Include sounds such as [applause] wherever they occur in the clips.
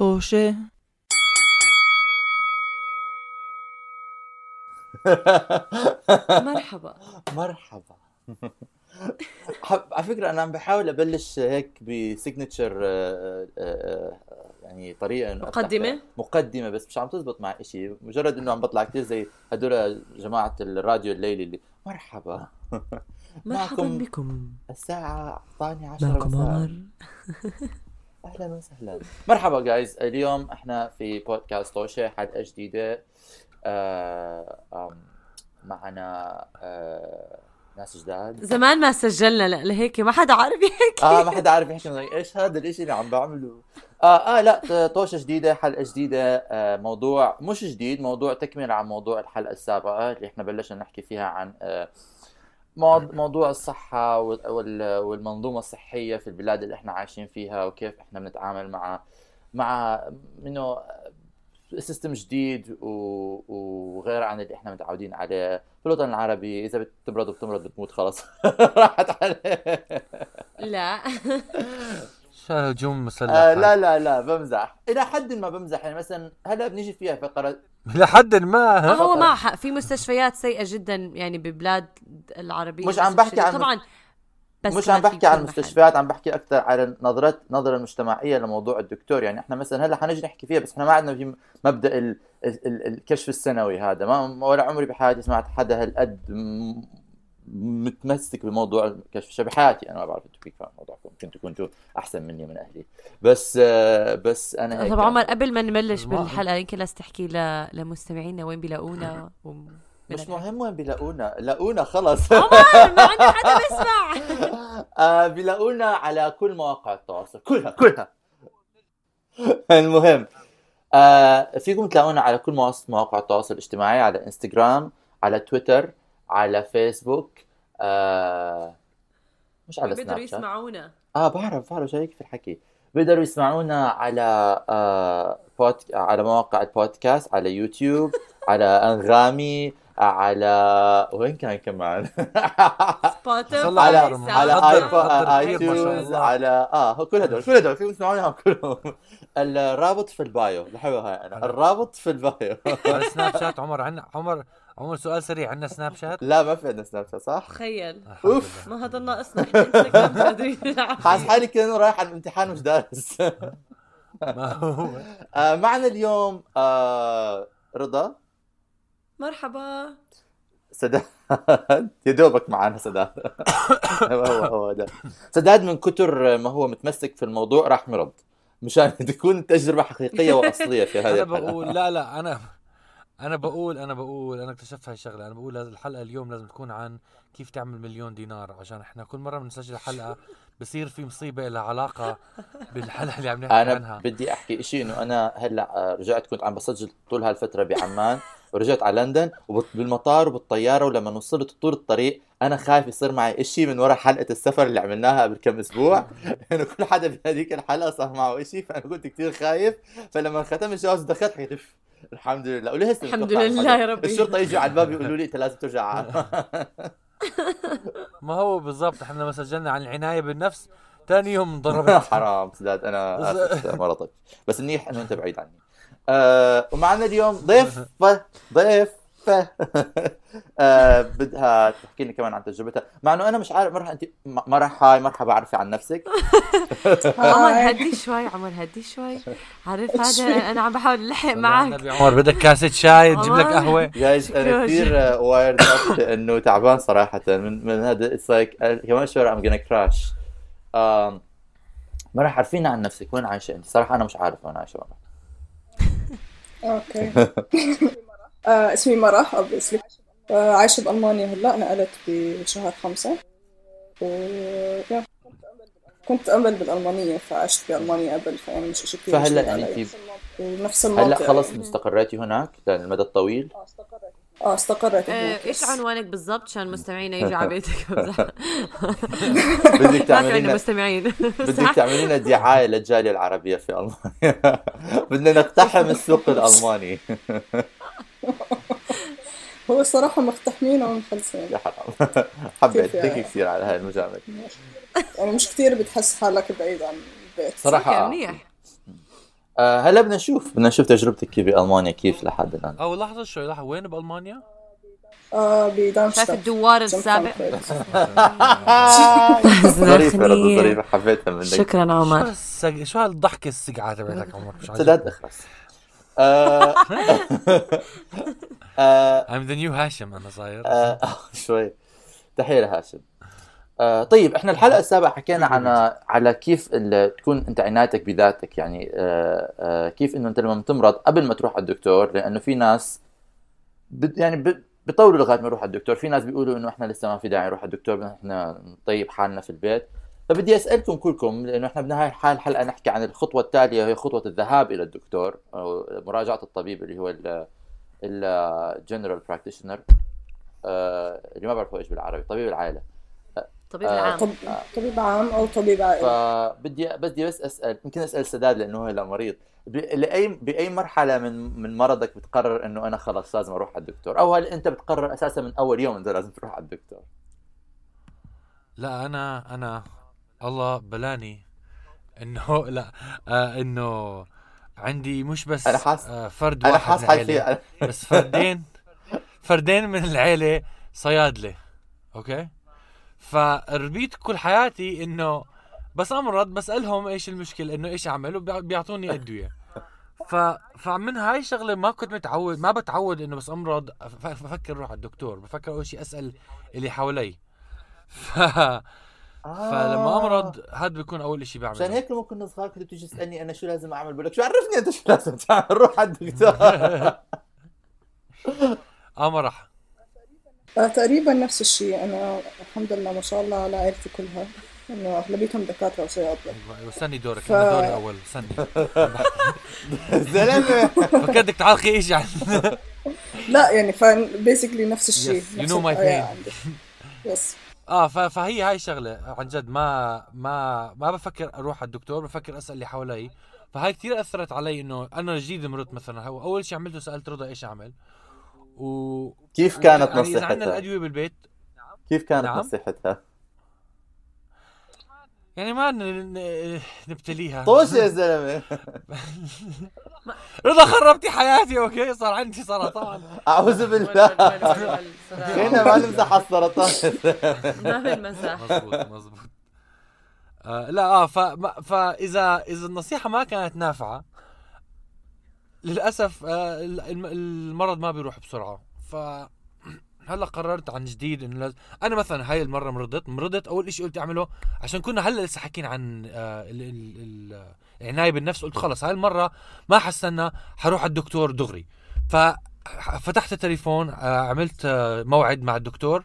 طوشة [laughs] مرحبا. مرحبا. على فكرة أنا عم بحاول أبلش هيك بسيجنتشر يعني طريقة إنه مقدمة؟ مقدمة بس مش عم تزبط مع إشي. مجرد إنه عم بطلع كثير زي هدول جماعة الراديو الليلي اللي مرحبا. مرحبا بكم. الساعة الثانية عشرة معكم عمر. [laughs] أهلا وسهلا. مرحبا جايز اليوم إحنا في بودكاست طوشة حلقة جديدة؟ آه معنا آه ناس جداد. زمان ما سجلنا لا لهيك ما حدا عارف يحكي. آه ما حدا عارف يحكي. إيش هذا الإشي اللي عم بعمله؟ آه آه لا طوشه جديدة حلقة جديدة آه موضوع مش جديد موضوع تكملة عن موضوع الحلقة السابقة اللي إحنا بلشنا نحكي فيها عن آه موضوع الصحة والمنظومة الصحية في البلاد اللي إحنا عايشين فيها وكيف إحنا بنتعامل مع مع منه سيستم جديد وغير عن اللي إحنا متعودين عليه. في الوطن العربي إذا بتمرض وبتمرض بتموت خلص [laughs] راحت عليه لا. [laughs] هجوم مسلح آه لا لا لا بمزح. إلى حد ما بمزح. يعني مثلا هلا بنيجي فيها فقره لحد ما هو معه حق في مستشفيات سيئة جدا يعني ببلاد العربية. مش عم بحكي عن طبعا بس مش عم بحكي عن المستشفيات عم بحكي أكثر على نظرة نظرة المجتمعيه لموضوع الدكتور. يعني إحنا مثلا هلأ حنجي نحكي فيها بس إحنا ما عندنا في مبدأ ال ال ال الكشف السنوي هذا. ما ولا عمري بحياتي سمعت حدا هالقد متمسك بموضوع الكشف بحياتي أنا ما بعرف أنتم كيف موضوعكم. كنتوا كنتوا أحسن مني من أهلي. بس بس أنا هيك طب عمر قبل ما نبلش بالحلقة يمكن لازم تحكي لمستمعينا وين بيلاقونا [laughs] مش مهم وين بيلاقونا. لاقونا خلص. عمر ما عندنا حدا [laughs] بيسمع. [laughs] آه بيلاقونا على كل مواقع التواصل. كلها كلها. المهم آه فيكم تلاقونا على كل مواقع التواصل الاجتماعي على إنستغرام على تويتر. على فيسبوك آه مش على سناب بيقدروا يسمعونا. آه بعرف بعرف شايك في الحكي. بيقدروا يسمعونا على آه بود... على مواقع البودكاست على يوتيوب [laughs] على أنغامي على وين كان كمان؟ سبوتيفاي على على iTunes على آه كل هدول كل هدول فيهم تسمعونهم كلهم. الرابط في ال bio لحظه هاي أنا الرابط في ال bio. على سناب شات عمر عنا عمر عمر سؤال سريع عندنا سناب شات؟ لا ما في عندنا سناب شات صح؟ تخيل. أوف. ما هذا ناقصنا [laughs] حاسس حالي كانه رايح على الامتحان مش دارس. [laughs] ما هو. معنا اليوم آه رضا. مرحبا. سداد. [laughs] يا دوبك معنا سداد. هو هو ده. سداد من كتر ما هو متمسك في الموضوع راح مرض مشان تكون تجربة حقيقية وأصلية في هذه أنا بقول لا لا أنا أنا بقول أنا بقول أنا اكتشفت هاي الشغلة. أنا بقول الحلقة اليوم لازم تكون عن كيف تعمل مليون دينار عشان إحنا كل مرة بنسجل حلقة بصير في مصيبة لها علاقة بالحلقة اللي عم نحكي أنا عنها. بدي أحكي شيء إنه أنا هلأ رجعت كنت عم بسجل طول هالفترة بعمان ورجعت على لندن وبالمطار وبالطيارة ولما وصلت طول الطريق أنا خايف يصير معي إشي من وراء حلقة السفر اللي عملناها قبل كم أسبوع. [laughs] إنه كل حدا بهذيك الحلقة صار معه إشي فأنا كنت كثير خايف. فلما ختم الجواز دخلت حكيت الحمد لله. ولهسه الحمد لله يا ربي. الشرطة يجوا على الباب يقولوا لي إنت لازم ترجع. [laughs] ما هو بالضبط إحنا لما سجلنا عن العناية بالنفس ثاني يوم انضربت. [laughs] حرام سداد أنا [laughs] آسف مرضك بس منيح انه أنت بعيد عني. آه ومعنا اليوم ضيف [laughs] ضيف. [laughs] آه بدها تحكي لنا كمان عن تجربتها. مع إنه أنا مش عارف مرحبا انت مرحبا هاي مرحبا عرفي عن نفسك. [laughs] عمر [laughs] هدي شوي عمر هدي شوي. عارف هذا أنا عم بحاول ألحق معك. عمر بدك كاسة شاي تجيب لك قهوة. جايز أنا كثير weird إنه تعبان صراحة. من من هذا it's like كمان شوي I'm gonna crash مرح عرفينا عن نفسك. وين عايشة أنت؟ صراحة أنا مش عارف وين عايشة مرح okay. آه اسمي مرح obviously آه عايشة بألمانيا هلأ. نقلت بشهر خمسة. و yeah كنت قبل بالألمانية فعشت بألمانيا قبل فيعني مش شيء كثير فهلأ يعني ونفس المنطقة هلأ خلص يعني. استقريتي هناك للمدى الطويل؟ آه استقريت. آه استقرت آه، إيش عنوانك بالضبط؟ عشان مستمعينا يجوا على [laughs] بيتك. [laughs] بدك ما في تعملي لنا مستمعين. بدك تعملي لنا دعاية للجالية العربية في ألمانيا. [laughs] بدنا نقتحم السوق الألماني. [laughs] هو الصراحة مقتحمين ومخلصين يا حرام. [laughs] حبيت كيف يعني؟ كثير على هاي المجاملة. يعني مش كثير بتحس حالك بعيد عن البيت. صراحة. منيح. آه هلا بدنا نشوف. بدنا نشوف تجربتك بألمانيا كيف لحد الآن؟ أو لحظة شوي لحظة. وين بألمانيا؟ آه شايف بدارمشتادت الدوار السابق؟ [laughs] ظريفة رضا ظريفة. حبيتها منك. شكرا عمر. شو هالضحكة السقعة تبعتك عمر؟ مش. سداد اخرس آه، آه، [laughs] I'm the new هاشم أنا صاير. آه، شوي. تحية لهاشم. آه، طيب إحنا الحلقة السابقه حكينا عن على كيف تكون أنت عنايتك بذاتك يعني آه، آه، كيف إنه أنت لما تمرض قبل ما تروح على الدكتور لأنه في ناس بد- يعني بيطولوا لغاية ما يروح على الدكتور. في ناس بيقولوا إنه إحنا لسه ما في داعي نروح على الدكتور إحنا نطيب حالنا في البيت. فبدي أسألكم كلكم لأنه إحنا بنهاية حال الحلقة نحكي عن الخطوة التالية وهي خطوة الذهاب إلى الدكتور أو مراجعة الطبيب اللي هو ال general practitioner اللي ما بعرفه إيش بالعربي طبيب العائلة. طبيب آه، طب طبيب عام أو طبيب عائلي فبدي بدي بس أسأل يمكن أسأل سداد لأنه هو هلا مريض. لأي بأي مرحلة من من مرضك بتقرر إنه أنا خلص لازم أروح على الدكتور؟ أو هل أنت بتقرر أساسا من أول يوم إنت لازم تروح على الدكتور؟ لا أنا أنا الله بلاني. إنه [laughs] لا آه إنه عندي مش بس أنا حاس- آه فرد واحد حاس من العيلة بس فردين [laughs] فردين من العيلة صيادلة أوكي؟ فربيت كل حياتي إنه بس أمرض بسالهم إيش المشكلة إنه إيش اعمل وبيعطوني [laughs] أدوية. ف فمن هاي الشغلة ما كنت متعود ما بتعود إنه بس أمرض بفكر أروح على الدكتور بفكر أول شيء أسأل اللي حوالي. ف فلما أمرض هذا بيكون أول شيء بعمله. عشان هيك لما كنا صغار كنت بتيجي تسألني أنا شو لازم أعمل؟ بقول لك شو عرفني أنت شو لازم تعمل؟ روح على الدكتور. [laughs] آه ما راح. آه تقريبا نفس الشيء. أنا الحمد لله ما شاء الله على عائلتي كلها. إنه أغلبيتهم دكاترة وصيادلة. استني دورك. ف- أنا دوري أول. استني [laughs] زلمة. فكرتك تعلقي إيش يعني. [laughs] لا يعني ف بيسكلي نفس الشيء. My الحياة pain. عندي يس آه فهي هاي الشغله عن جد ما ما ما بفكر أروح على الدكتور بفكر أسأل اللي حوالي. فهاي كثير أثرت علي إنه أنا جديد مرضت مثلا. هو أول شيء عملته سألت رضا إيش أعمل؟ و كيف كانت يعني إذا عندنا نصيحتها؟ الأدوية بالبيت. كيف كانت نعم. نصيحتها؟ يعني ما ن- ن- نبتليها. طوش يا [laughs] زلمة. [laughs] رضا خربتي حياتي أوكي صار عندي سرطان. أعوذ بالله. [laughs] خلينا ما نمزح على السرطان. ما بالمزح مزبوط مزبوط آه لا آه فاذا إذا النصيحة ما كانت نافعة للأسف آه الم- المرض ما بيروح بسرعة. ف هلا قررت عن جديد إنه لازم أنا مثلا هاي المرة مرضت مرضت أول شيء قلت أعمله عشان كنا هلأ لسه حاكين عن آه ال ال ال العناية بالنفس قلت خلص هاي المرة ما حستنى حروح على الدكتور دغري. ففتحت التليفون آه عملت آه موعد مع الدكتور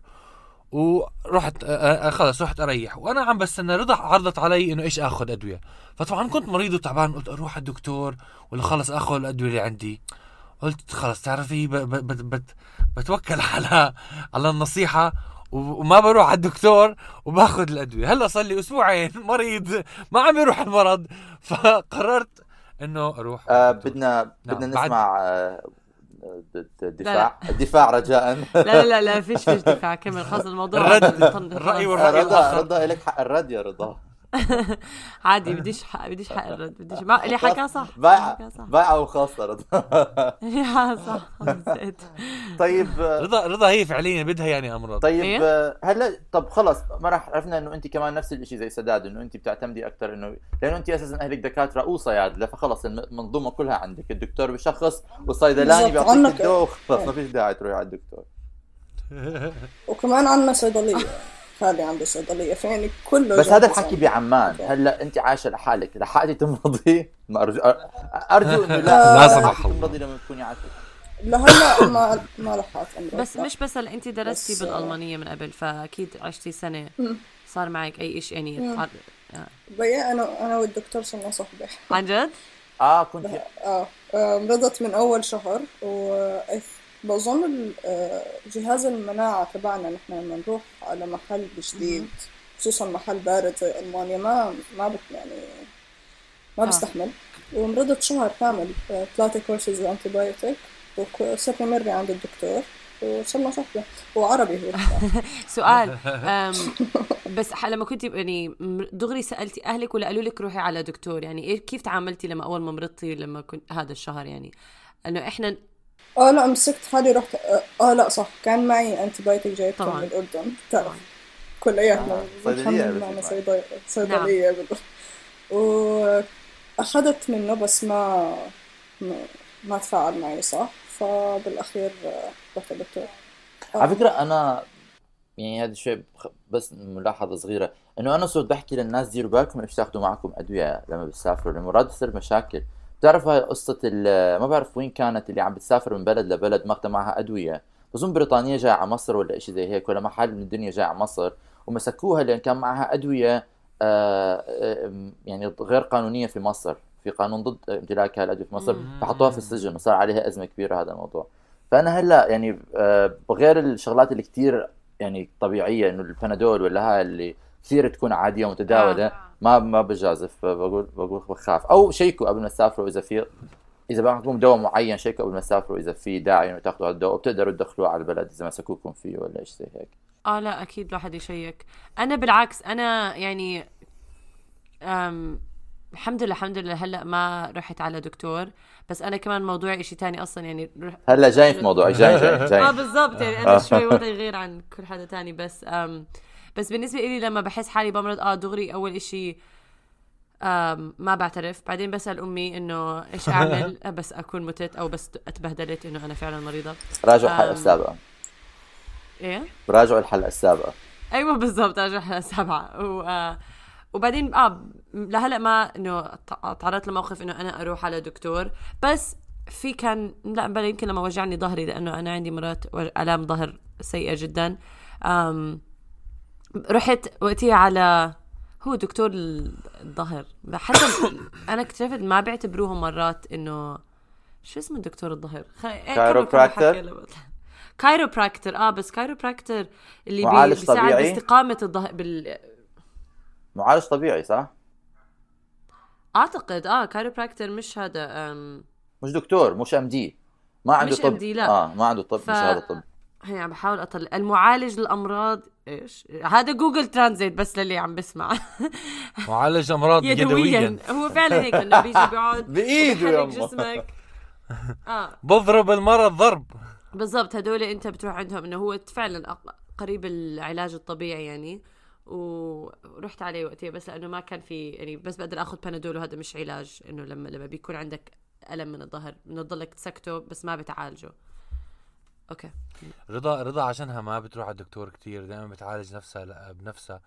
ورحت آه، آه، خلص رحت أريح. وأنا عم بستنى رضا عرضت علي إنه إيش آخذ أدوية. فطبعا كنت مريض وتعبان قلت أروح على الدكتور ولا خلص آخذ الأدوية اللي عندي. قلت خلص تعرفي ب- ب- بت بت بتوكل على على النصيحة وما بروح على الدكتور وباخذ الأدوية. هلأ صار لي أسبوعين مريض ما عم يروح المرض. [laughs] فقررت إنه أروح آه،. بدنا نعم، بدنا نسمع آه، د- د- دفاع الدفاع رجاء. [laughs] لا لا لا فيش فيش دفاع. كمل خلص الموضوع. الرد- خلص. والرأي رضا. رضا لك حق الرد يا رضا. [laughs] عادي بديش حق بديش حق الرد بديش ما اللي حكاه صح بايعة بايعة اللي حكاه صح. [laughs] [laughs] طيب رضا رضا هي فعليا بدها يعني أمراض. طيب إيه؟ هلا طب خلص ما راح عرفنا إنه أنت كمان نفس الشيء زي سداد إنه أنت بتعتمدي أكثر إنه لأنه أنت أساسا أهلك دكاترة وصيادلة فخلص المنظومة كلها عندك الدكتور بشخص والصيدلاني بيعطيك الدواء وخلص ما فيش داعي تروحي على الدكتور. وكمان عندنا صيدلية. خالي عنده صيدلية فيعني كله بس هذا الحكي. بعمان. هلا أنت عايشة لحالك لحقتي تمرضي ما ارجو أرجو إنه لا لا سمح الله. تمرضي لما تكوني عايشه لهلا ما ما لحقت بس. مش بس هلا أنت درستي بس- بالألمانية من قبل فأكيد عشتي سنة. صار معك أي شيء يعني بيا أنا أنا والدكتور صرنا صحبه عن جد؟ آه كنت آه آه، مرضت من أول شهر وبظن ال- آه، جهاز المناعة تبعنا نحن لما نروح على محل جديد خصوصا محل بارد زي ألمانيا ما ما بت يعني ما آه. بستحمل. ومرضت شهر كامل آه، ثلاثة courses antibiotic وصرت مرة عند الدكتور وصرنا صحبة. وعربي هو. [laughs] سؤال [laughs] بس لما كنت يعني دغري سألتي أهلك ولا قالوا لك روحي على دكتور؟ يعني إيه كيف تعاملتي لما أول ما مرضتي لما كنت هذا الشهر يعني؟ انه إحنا آه لا مسكت حالي رحت آه, آه لا صح. كان معي انتبايوتيك جايبته طبعاً. من الأردن. طبعاً. تعرف كلياتنا. آه، صيدلية. صيدلية صيدلية بالأردن وأخذت منه بس ما ما, ما تفاعل معي صح؟ فبالأخير آه، رحت للدكتور. على فكرة أنا يعني هذا شوي بخ- بس ملاحظة صغيرة. إنه أنا صرت بحكي للناس ديروا بالكم إيش تاخذوا معكم أدوية لما بتسافروا؟ لأنه مرات بتصير مشاكل. بتعرف هاي قصة ال- ما بعرف وين كانت اللي عم بتسافر من بلد لبلد ماخذه معها أدوية. بظن بريطانيا جاي على مصر ولا شيء زي هيك ولا محل من الدنيا جاي على مصر ومسكوها لأن كان معها أدوية آه، آه، يعني غير قانونية في مصر في قانون ضد امتلاك هالادويه في مصر. فحطوها في السجن وصار عليها أزمة كبيرة هذا الموضوع. فأنا هلأ يعني آه، بغير الشغلات اللي كتير يعني طبيعية إنه البنادول ولا هاي اللي كثير تكون عادية ومتداولة ما ما بجازف بقول بقول بخاف. أو شيكوا قبل ما تسافروا إذا في إذا معكم دواء معين شيكوا قبل ما تسافروا إذا في داعي إنه تاخذوا هذا الدواء وبتقدروا تدخلوه على البلد إذا مسكوكم فيه ولا شيء زي هيك. آه لا أكيد الواحد يشيك. أنا بالعكس أنا يعني أم الحمد لله الحمد لله هلأ ما رحت على دكتور. بس أنا كمان موضوعي شيء تاني أصلا يعني رح... هلأ جاي في موضوع جاي جاي آه جاي بالضبط يعني أنا شوي وضعي غير عن كل حدا تاني. بس أم بس بالنسبة لي لما بحس حالي بمرض آه دغري أول أم ما بعترف. بعدين بسأل أمي إنه إيش أعمل؟ [laughs] بس أكون متت أو بس اتبهدلت إنه أنا فعلا مريضة. راجعوا الحلقة أم. السابقه إيه؟ راجعوا الحلقة السابقه أيوه بالضبط ارجع سبعه و... آه، وبعدين آه لهلأ ما إنه تعرضت لموقف إنه أنا أروح على دكتور. بس في كان لأ بلا يمكن لما وجعني ظهري لأنه أنا عندي مرات ألام ظهر سيئة جدا. أم رحت وقتها على هو دكتور الظهر حتى أنا اكتشفت ما بيعتبروهم مرات إنه شو اسمه دكتور الظهر؟ خ... لما- كايروبراكتر آه بس كايروبراكتر اللي بي... بيساعد طبيعي؟ باستقامة الظهر بال... معالج طبيعي صح؟ أعتقد آه chiropractor مش هذا أم... مش دكتور مش MD ما عنده مش طب MD لا. آه ما عنده طب ف- مش هذا طب هي عم بحاول أطلع. المعالج للامراض إيش؟ هذا Google Translate بس للي عم بسمع. [laughs] معالج أمراض يدويا. يدويا. هو فعلا هيك إنه بيجي بيقعد [laughs] بإيده يا. جسمك. [laughs] آه. بضرب المرض ضرب. بالضبط هدول أنت بتروح عندهم إنه هو فعلا قريب العلاج الطبيعي يعني. ورحت عليه وقتها بس لأنه ما كان في يعني بس بقدر آخذ بنادول وهذا مش علاج. إنه لما لما بيكون عندك ألم من الظهر انه تضلك تسكته بس ما بتعالجه. أوكي. رضا رضا عشانها ما بتروح على الدكتور كتير دائما بتعالج نفسها بنفسها.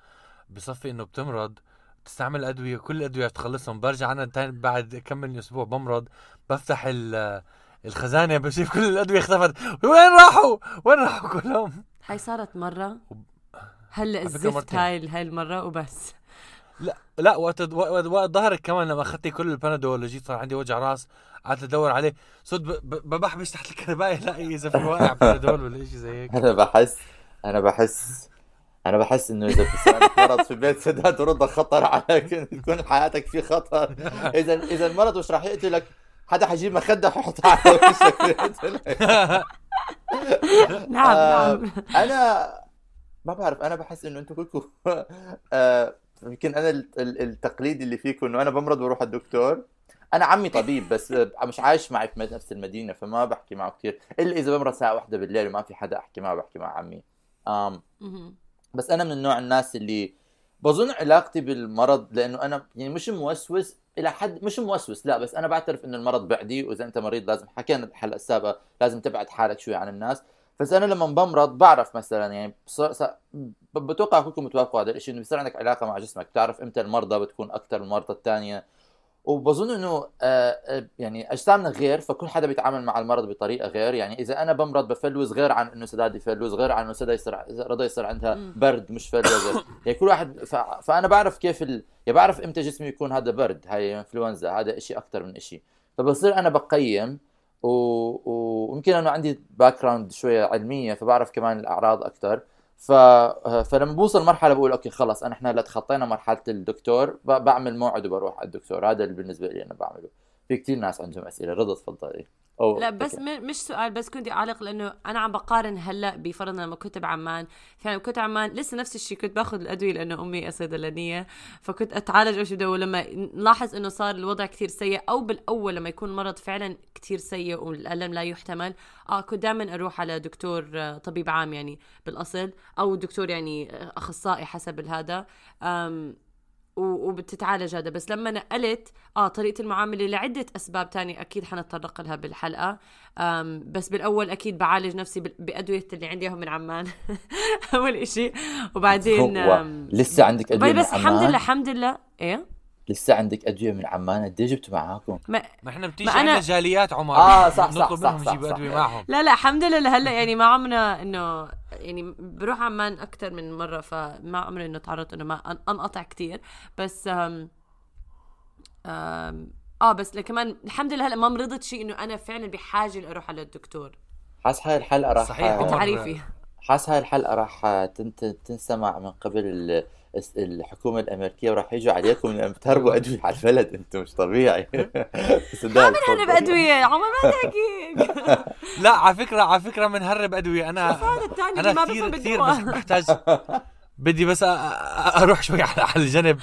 بصفي إنه بتمرض بتستعمل أدوية كل الادويه بتخلصهم. برجع أنا تاني بعد كم من أسبوع بمرض بفتح ال- الخزانة بشوف كل الأدوية اختفت. وين راحوا؟ وين راحوا كلهم؟ هاي صارت مرة. هلأ الزفت. هاي هاي المرة وبس. لا لا وقت وقت, وقت ظهرك كمان لما أخذتي كل البنادول جيت صار عندي وجع راس قعدت أدور عليه. صرت ب- ب- ببحبش تحت الكربايه الاقي إذا في واقع بنادول ولا شيء زي هيك. أنا بحس أنا بحس أنا بحس إنه إذا بصيرك مرض في بيت سداد ورضا خطر عليك يكون حياتك في خطر. إذا إذا المرض مش راح يقتلك حدا حيجيب مخدة ويحطها على وشك. يقتلك. [laughs] نعم. آه، نعم أنا ما بعرف أنا بحس إنه أنتم كلكم آه، يمكن أنا ال- ال- التقليد اللي فيكم إنه أنا بمرض بروح على الدكتور. أنا عمي طبيب بس مش عايش معي في نفس المدينة فما بحكي معه كثير إلا إذا بمرض الساعة واحدة بالليل وما في حدا أحكي معه بحكي مع عمي. مهم. بس أنا من النوع الناس اللي بظن علاقتي بالمرض لأنه أنا يعني مش موسوس إلى حد مش موسوس لا بس أنا بعترف إنه المرض بعدي وإذا أنت مريض لازم حكينا الحلقة السابقة لازم تبعد حالك شوي عن الناس. بس أنا لما بمرض بعرف مثلا يعني بتوقع كلكم بتوافقوا على الشيء إنه بصير عندك علاقة مع جسمك بتعرف إمتى المرضى بتكون أكثر من المرضى الثانية وبظن إنه آه، آه، يعني أجسامنا غير فكل حدا بيتعامل مع المرض بطريقة غير. يعني إذا أنا بمرض بفلوز غير عن إنه سداد يفلوز غير عن إنه سداد يصير رضا يصير عندها. برد مش flu يعني كل واحد ف... فأنا بعرف كيف ال... يعني بعرف إمتى جسمي يكون هذا برد هاي انفلونزا هذا إشي أكثر من إشي. فبصير أنا بقيم ويمكن انه عندي background شوية علمية فبعرف كمان الأعراض أكثر ف... فلما بوصل مرحلة بقول okay خلص أنا إحنا لا تخطينا مرحلة الدكتور. بعمل موعد وبروح على الدكتور هذا اللي بالنسبة لي أنا بعمله في كثير ناس عندهم أسئلة رضا تفضلي أو لا بس. م- مش سؤال بس كنت أعلق لأنه أنا عم بقارن هلأ بفرضنا لما كنت بعمان. فعلا كنت عمان لسه نفس الشيء كنت باخذ الأدوية لأنه أمي صيدلانيه فكنت أتعالج أول شيء بدو لما نلاحظ إنه صار الوضع كتير سيء أو بالأول لما يكون المرض فعلا كتير سيء والألم لا يحتمل آه كنت دائما أروح على دكتور آه، طبيب عام يعني بالأصل أو دكتور يعني آه، أخصائي حسب هذا أم و- وبتتعالج هذا. بس لما نقلت آه طريقة المعاملة لعدة أسباب تانية أكيد حنتطرق لها بالحلقة. بس بالأول أكيد بعالج نفسي بأدوية اللي عندي اياهم من عمان. [laughs] أول إشي. وبعدين لسه عندك أدوية من بس الحمد عمان؟ لله الحمد لله. إيه؟ لسه عندك أدوية من عمان؟ قد إيه جبتوا معاكم؟ ما ما إحنا بتيجي أنا- عندنا جاليات عمر. آه، صح، صح، نطلب صح، منهم صح، يجيبوا صح. أدوية معهم. لا لا الحمد لله. لهلأ يعني ما عمرنا إنه يعني بروح عمان أكثر من مرة فما عمري إنه تعرضت إنه ما أن- أنقطع كتير. بس أم أم آه بس كمان الحمد لله هلأ ما مرضت شيء إنه أنا فعلا بحاجة لاروح على الدكتور. حاس هاي الحلقة راح صحيح، عمر. تعريفي حاس هاي الحلقة راح تنسمع من قبل الحكومة الأمريكية وراح يجوا عليكم لأن بتهربوا أدوية على البلد. أنتم مش طبيعي. ما أنا بادويه عمر ما تحكيك. [laughs] لا على فكرة على فكرة بنهرب أدوية. أنا هذا الثاني اللي أنا ما كثير بفهم كثير بحتاج بدي بس أروح شوي على الجنب.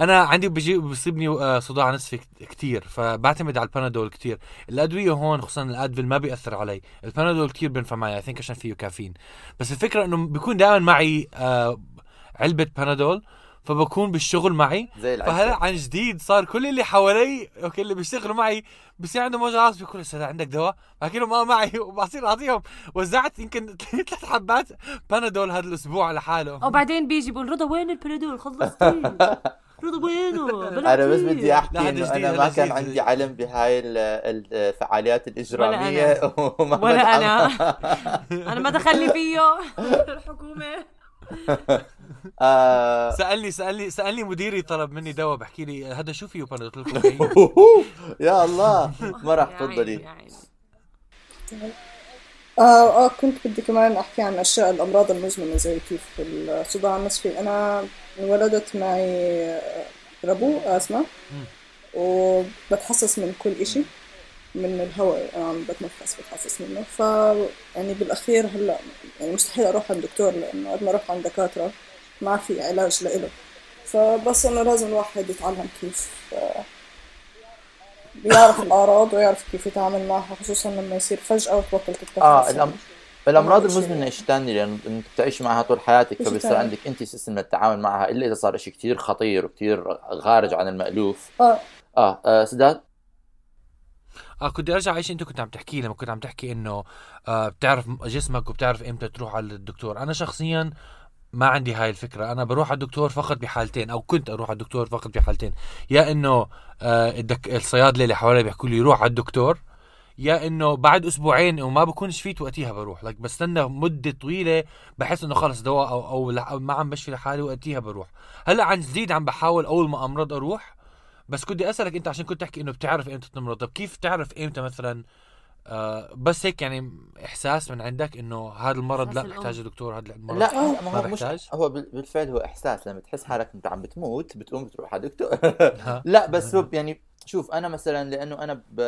أنا عندي بيجي بيصيبني آه، صداع نصفي كثير فبعتمد على البانادول كثير. الأدوية هون خصوصا ال Advil ما بيأثر علي. البانادول كثير بينفع معي. I think عشان فيه كافيين. بس الفكرة إنه بيكون دائما معي آه، علبة بانادول فبكون بالشغل معي. زي فهلا العسل عن جديد صار كل اللي حوالي okay اللي بيشتغلوا معي بصير عندهم وجع راس بيقول أستاذ عندك دواء؟ بحكي لهم آه معي [laughs] وبصير اعطيهم وزعت يمكن [laughs] ثلاث حبات بانادول هذا الأسبوع لحاله وبعدين بيجي بيقول رضا وين البنادول؟ خلصتي [laughs] رضا وينه؟ أنا بس بدي أحكي إنه جديد، أنا ما كان جديد. عندي علم بهاي ال- الفعاليات الإجرامية. وما ولا بدعم- أنا. أنا ما دخلني فيه الحكومة. [laughs] آه، سألني سألني سألني مديري طلب مني دواء بحكي لي هذا شو فيه؟ بانادول قلت له كوكايين. [laughs] يا الله ما راح يا عيني، تفضلي يا عيني. آه, آه كنت بدي كمان أحكي عن أشياء الأمراض المزمنة زي كيف الصداع النصفي أنا انولدت معي ربو أزمة وبتحسس من كل إشي. من الهواء عم بتنفس بتحسس منه ف يعني بالأخير هلأ يعني مستحيل أروح عند دكتور لأنه قد ما أروح عند دكاترة ما في علاج لإله فبس إنه لازم الواحد يتعلم كيف آه، يعرف الأعراض ويعرف كيف يتعامل معها خصوصا لما يصير فجأة وتبطل تتنفس آه يعني. الأم... الأمراض أول شيء. المزمنة شيء ثاني لأنه انت بتعيش معها طول حياتك فبصير. عندك انت سيستم للتعامل معها إلا إذا صار شيء كثير خطير وكثير خارج عن المألوف آه آه, آه سداد آه كنت أرجع على شيء أنت كنت عم تحكي لما كنت عم تحكي إنه آه بتعرف جسمك وبتعرف إمتى تروح على الدكتور. أنا شخصيا ما عندي هاي الفكرة. أنا بروح على الدكتور فقط بحالتين أو كنت أروح على الدكتور فقط بحالتين. يا إنه آه الدك... الصيادلة اللي حوالي بيحكوا لي روح على الدكتور يا إنه بعد أسبوعين وما بكونش فيت وقتها بروح. لك بستنى مدة طويلة بحس إنه خلص دواء لح... أو ما عم بشفي لحالي وقتها بروح. هلأ عن جديد عم بحاول أول ما أمرض أروح بس كنت أسألك أنت عشان كنت تحكي إنه بتعرف إمتى تمرض طب كيف تعرف إمتى مثلا آه بس هيك يعني إحساس من عندك إنه هذا المرض لا. بحتاج دكتور هذا المرض لا آه. ما ما هو مش؟ هو بال- بالفعل هو إحساس لما تحس حالك أنت عم بتموت بتقوم بتروح على دكتور؟ [laughs] لا بس هو يعني شوف أنا مثلا لأنه أنا ب...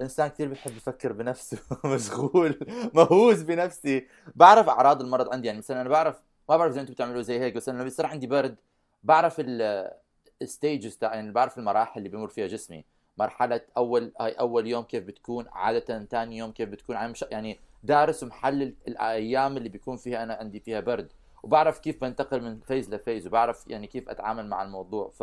إنسان كثير بحب يفكر بنفسه [laughs] مشغول مهووس بنفسي بعرف أعراض المرض عندي يعني مثلا أنا بعرف ما بعرف إذا أنتم بتعملوا زي هيك بس أنا لما بيصير عندي برد بعرف الستيجز يعني بعرف المراحل اللي بيمر فيها جسمي. مرحلة أول هاي أول يوم كيف بتكون عادة ثاني يوم كيف بتكون. عم يعني دارس ومحلل الأيام اللي بيكون فيها أنا عندي فيها برد. وبعرف كيف بنتقل من phase ل phase وبعرف يعني كيف أتعامل مع الموضوع. ف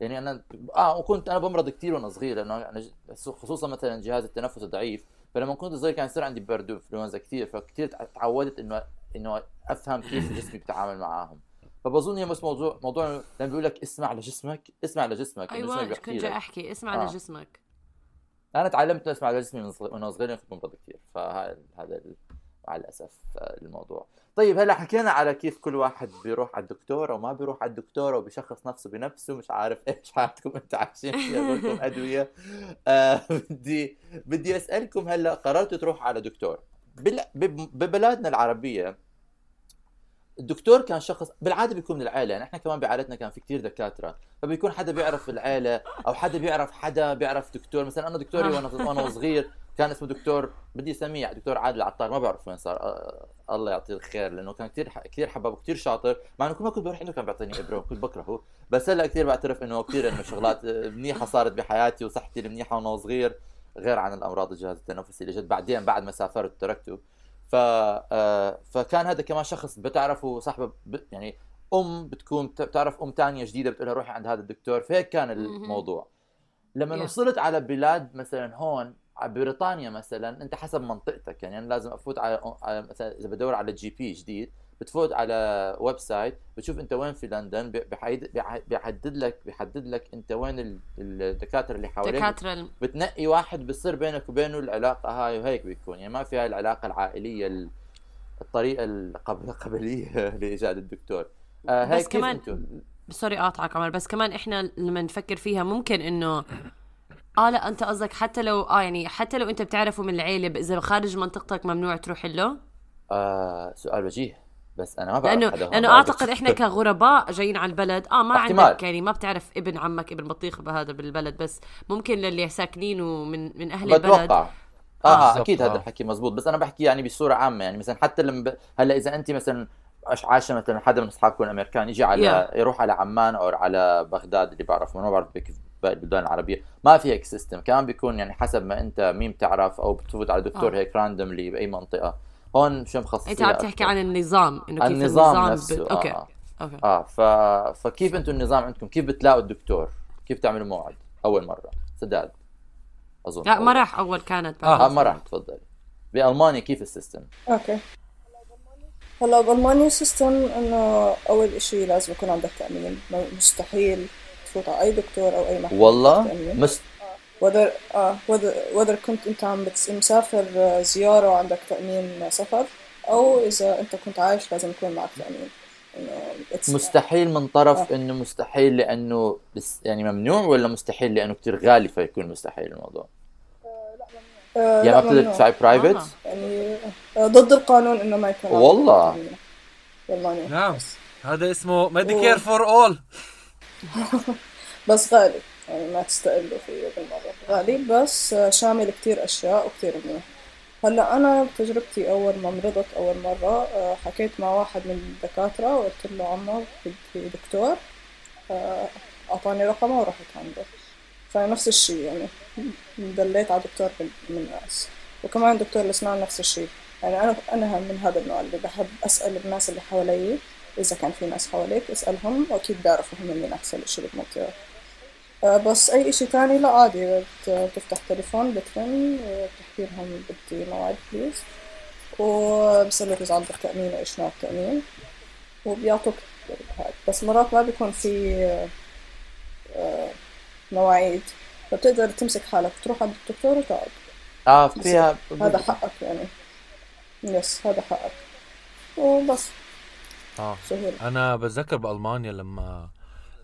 يعني أنا آه وكنت أنا بمرض كثير وأنا صغير أنا ج- خصوصا مثلا جهاز التنفس ضعيف. فلما كنت صغير كان يصير عندي برد وإنفلونزا كثير فكثير تع- تعودت إنه إنه أفهم كيف جسمي بيتعامل معاهم. فبظن هي بس موضوع موضوع لما بيقول لك اسمع لجسمك اسمع لجسمك جسمك أيوه بيحكي كنت جاي. أحكي اسمع آه. لجسمك. أنا تعلمت أسمع لجسمي من صغير وأنا صغير كنت بمرض كثير فهذا مع الأسف آه، الموضوع. طيب هلا حكينا على كيف كل واحد بيروح على الدكتور أو ما بيروح على الدكتور أو بيشخص نفسه بنفسه. مش عارف [laughs] إيش حياتكم انت عايشين فيها بدكم أدوية. [laughs] آه بدي بدي أسألكم هلا قررتوا تروحوا على دكتور. بل- بب- ببلادنا العربية الدكتور كان شخص بالعادة بيكون من العائله يعني إحنا كمان بعائلتنا كان في كتير دكاترة. فبيكون حدا بيعرف العائله أو حدا بيعرف حدا بيعرف دكتور. مثلا أنا دكتوري وأنا وأنا صغير كان اسمه دكتور بدي أسميه دكتور عادل العطار. ما بعرف وين صار الله يعطيه الخير لأنه كان كثير كثير حباب وكثير شاطر. مع إنه كل ما كنت بروح عنده كان بيعطيني إبرة وكنت بكرهه بس هلأ كثير بعترف إنه كثير إنه شغلات منيحة صارت بحياتي وصحتي المنيحة وأنا صغير غير عن الأمراض الجهاز التنفسي اللي جت بعدين بعد ما سافرت تركته ف آه، فكان هذا كمان شخص بتعرفه صاحبه ب... يعني أم بتكون بتعرف أم ثانية جديدة بتقول لها روحي عند هذا الدكتور فهيك كان الموضوع لما Yeah. وصلت على بلاد مثلا هون على بريطانيا مثلا أنت حسب منطقتك يعني أنا لازم أفوت على, على مثلا إذا بدور على GP جديد بتفوت على website بتشوف انت وين في لندن بيحدد لك بيحدد لك انت وين ال- الدكاترة اللي حواليك. دكاترة الم- بتنقي واحد بصير بينك وبينه العلاقة هاي وهيك بيكون. يعني ما في هاي العلاقة العائلية ال- الطريقة القب- القبلية [laughs] لايجاد الدكتور. آه بس كيف كمان- سوري اقاطعك عمر بس كمان إحنا لما نفكر فيها ممكن انه آه لا أنت قصدك حتى لو آه يعني حتى لو أنت بتعرفه من العيلة إذا خارج منطقتك ممنوع تروح له؟ آه سؤال وجيه. بس أنا ما بعرف لأنه حدا لأنه بعرف أعتقد إحنا كغرباء جايين على البلد. آه ما احتمال. عندك يعني ما بتعرف ابن عمك ابن بطيخ بهذا بالبلد بس ممكن للي ساكنينه من من أهل البلد. بتوقع. آه, آه أكيد هذا آه. الحكي مزبوط. بس أنا بحكي يعني بصورة عامة. يعني مثلا حتى لما ب... هلأ إذا أنت مثلا عاش- مثلا حدا من اصحابكم الامريكان يجي على Yeah. يروح على عمان أو على بغداد اللي بعرفه. ما بعرف كيف باقي البلدان العربية. ما في هيك system كمان بيكون يعني حسب ما أنت مين بتعرف أو بتفوت على دكتور آه. هيك randomly بأي منطقة. هون شو مخصصين أنت عم تحكي عن النظام إنه كيف النظام النظام نفسه ب... okay آه. okay. آه ف... فكيف أنتم النظام عندكم؟ كيف بتلاقوا الدكتور؟ كيف تعملوا موعد؟ أول مرة. سداد. أظن لا ما أول. راح أول كانت آه. آه ما راح تفضلي. بألمانيا كيف ال system؟ okay. هلا بألمانيا system إنه أول إشي لازم يكون عندك تأمين. ما- مستحيل تفوت على أي دكتور أو أي محل والله؟ مست... آه whether, whether كنت أنت عم مسافر آه، زيارة وعندك تأمين سفر أو إذا أنت كنت عايش لازم يكون معك تأمين مستحيل من طرف آه. إنه مستحيل لأنه بس يعني ممنوع ولا مستحيل لأنه كثير غالي فيكون مستحيل الموضوع آه، يعني ما بتقدر. تدفعي private آه. يعني آه، ضد القانون إنه ما يكون عندك والله. تأمين بالمانيا نعم هذا اسمه Medicare for all بس غالي يعني ما تستقلوا فيه بالمرة. غالي بس شامل كتير أشياء وكتير منيح. هلأ أنا بتجربتي أول ما مرضت أول مرة آه، حكيت مع واحد من الدكاترة وقلت له عمو بدي دكتور آه، أعطاني رقمه ورحت عنده. فنفس الشيء يعني دليت على دكتور من من الناس. وكمان دكتور الأسنان نفس الشيء. يعني أنا أنا من هذا النوع اللي بحب أسأل الناس اللي حوالي إذا كان في ناس حواليك أسألهم وأكيد بيعرفوا هم مين أحسن إشي بالمنطقة بس أي إشي تاني لا عادي. بت- بتفتح تليفون بترن وبتحكي لهم بدي موعد please وبسألك إذا عندك تأمين وإيش نوع التأمين. وبيعطوك هاد. بس مرات ما بيكون في آه، آه، مواعيد. فبتقدر تمسك حالك تروح عند الدكتور وتقعد. آه فيها هذا حقك يعني. yes هذا حقك. وبس. آه. سهل أنا بتذكر بألمانيا لما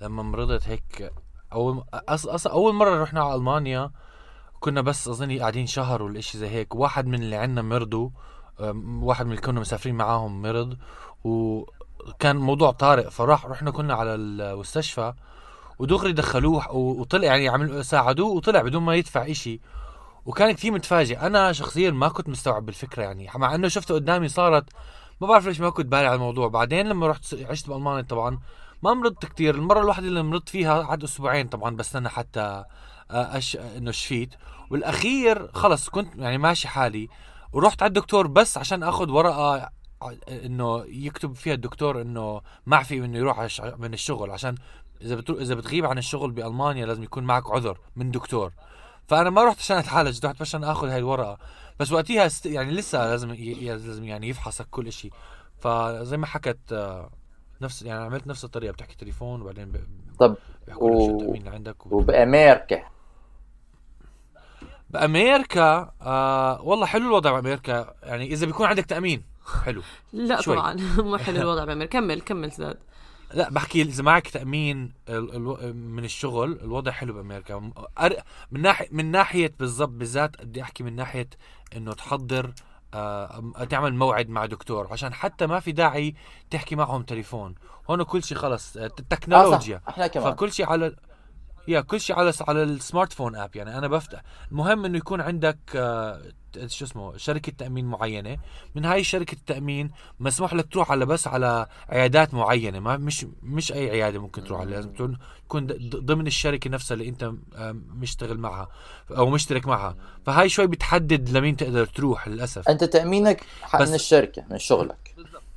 لما مرضت هيك اول. أص... أول مرة رحنا على ألمانيا كنا بس أظني قاعدين شهر ولا شيء زي هيك. واحد من اللي عندنا مرضوا واحد من اللي كنا مسافرين معاهم مرض وكان موضوع طارئ فراح رحنا كنا على المستشفى ودغري دخلوه وطلع يعني عملوا ساعدوه وطلع بدون ما يدفع إشي. وكان كثير متفاجئ. أنا شخصيا ما كنت مستوعب بالفكرة يعني مع إنه شفته قدامي صارت ما بعرف ليش ما كنت بالي على الموضوع. بعدين لما رحت عشت بألمانيا طبعا ما مرضت كتير المرة الواحده اللي مرضت فيها قعد أسبوعين طبعا بستنى حتى آه، أش... إنه شفيت. والأخير خلص كنت يعني ماشي حالي. ورحت على الدكتور بس عشان آخذ ورقة ع- إنه يكتب فيها الدكتور إنه معفي إنه يروح من الشغل. عشان إذا بترو... إذا بتغيب عن الشغل بألمانيا لازم يكون معك عذر من دكتور. فأنا ما رحت عشان اتعالج رحت عشان آخذ هاي الورقة. بس وقتها است... يعني لسه لازم. ي- لازم يعني يفحصك كل شيء فزي ما حكت آه، نفس يعني عملت نفس الطريقة بتحكي تليفون وبعدين ب... طب بيحكوا لك شو و- التأمين اللي عندك و... وبامريكا بامريكا آه والله حلو الوضع بامريكا يعني إذا بيكون عندك تأمين حلو. لا شوي. طبعا [laughs] مو حلو الوضع [laughs] بامريكا كمل كمل سداد لا بحكي إذا معك تأمين ال- ال- من الشغل الوضع حلو بامريكا من ناحيه من ناحية بالضبط بالذات بدي أحكي من ناحية إنه تحضر تعمل موعد مع دكتور عشان حتى ما في داعي تحكي معهم تليفون. هون كل شيء خلص آه، آه التكنولوجيا صح إحنا كمان. فكل شيء على يا كل شيء على على السمارت فون آب يعني أنا بفتح. المهم إنه يكون عندك آه شو اسمه شركة تأمين معينة. من هاي شركة التأمين مسموح لك تروح على بس على عيادات معينة. ما مش مش أي عيادة ممكن تروح عليها. لازم تكون ضمن الشركة نفسها اللي أنت آه، مشتغل معها أو مشترك معها. فهاي شوي بتحدد لمين تقدر تروح للأسف. أنت تأمينك من الشركة من شغلك.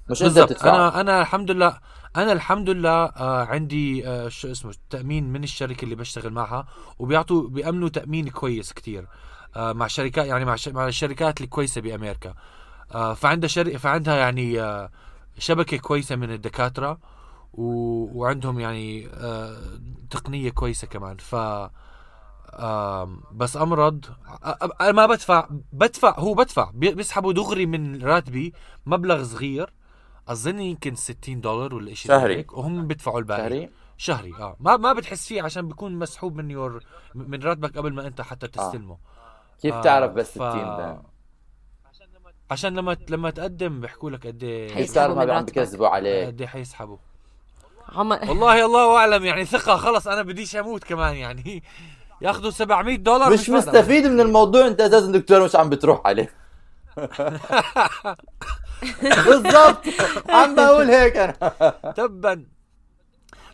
مش أنت بتدفع أنا أنا الحمد لله أنا الحمد لله آه عندي آه شو اسمه تأمين من الشركة اللي بشتغل معها وبيعطوا بيأمنوا تأمين كويس كتير آه مع شركات يعني مع. مع الشركات الكويسة بأمريكا فعندها شر... فعندها يعني شبكة كويسة من الدكاترة و... وعندهم يعني تقنية كويسة كمان ف بس أمرض أنا ما بدفع بدفع هو بدفع بي- بيسحبوا دغري من راتبي مبلغ صغير أظن يمكن 60 دولار ولا شيء شهري. وهم بيدفعوا الباقي. شهري؟ شهري آه. ما ما بتحس فيه عشان بيكون مسحوب من يور من راتبك قبل ما أنت حتى تستلمه. كيف آه، تعرف بس ف- 60 ده؟ عشان لما لما تقدم بيحكوا لك قد إيه كيف تعرف ما عم. بكذبوا عليك. قد إيه حيسحبوا. عمر [laughs] والله الله أعلم يعني ثقة خلص أنا بديش أموت كمان يعني. ياخذوا 700 دولار مش. مستفيد من الموضوع أنت أساسا دكتور مش عم بتروح عليه. بالضبط. عم بقول هيك أنا. تبا.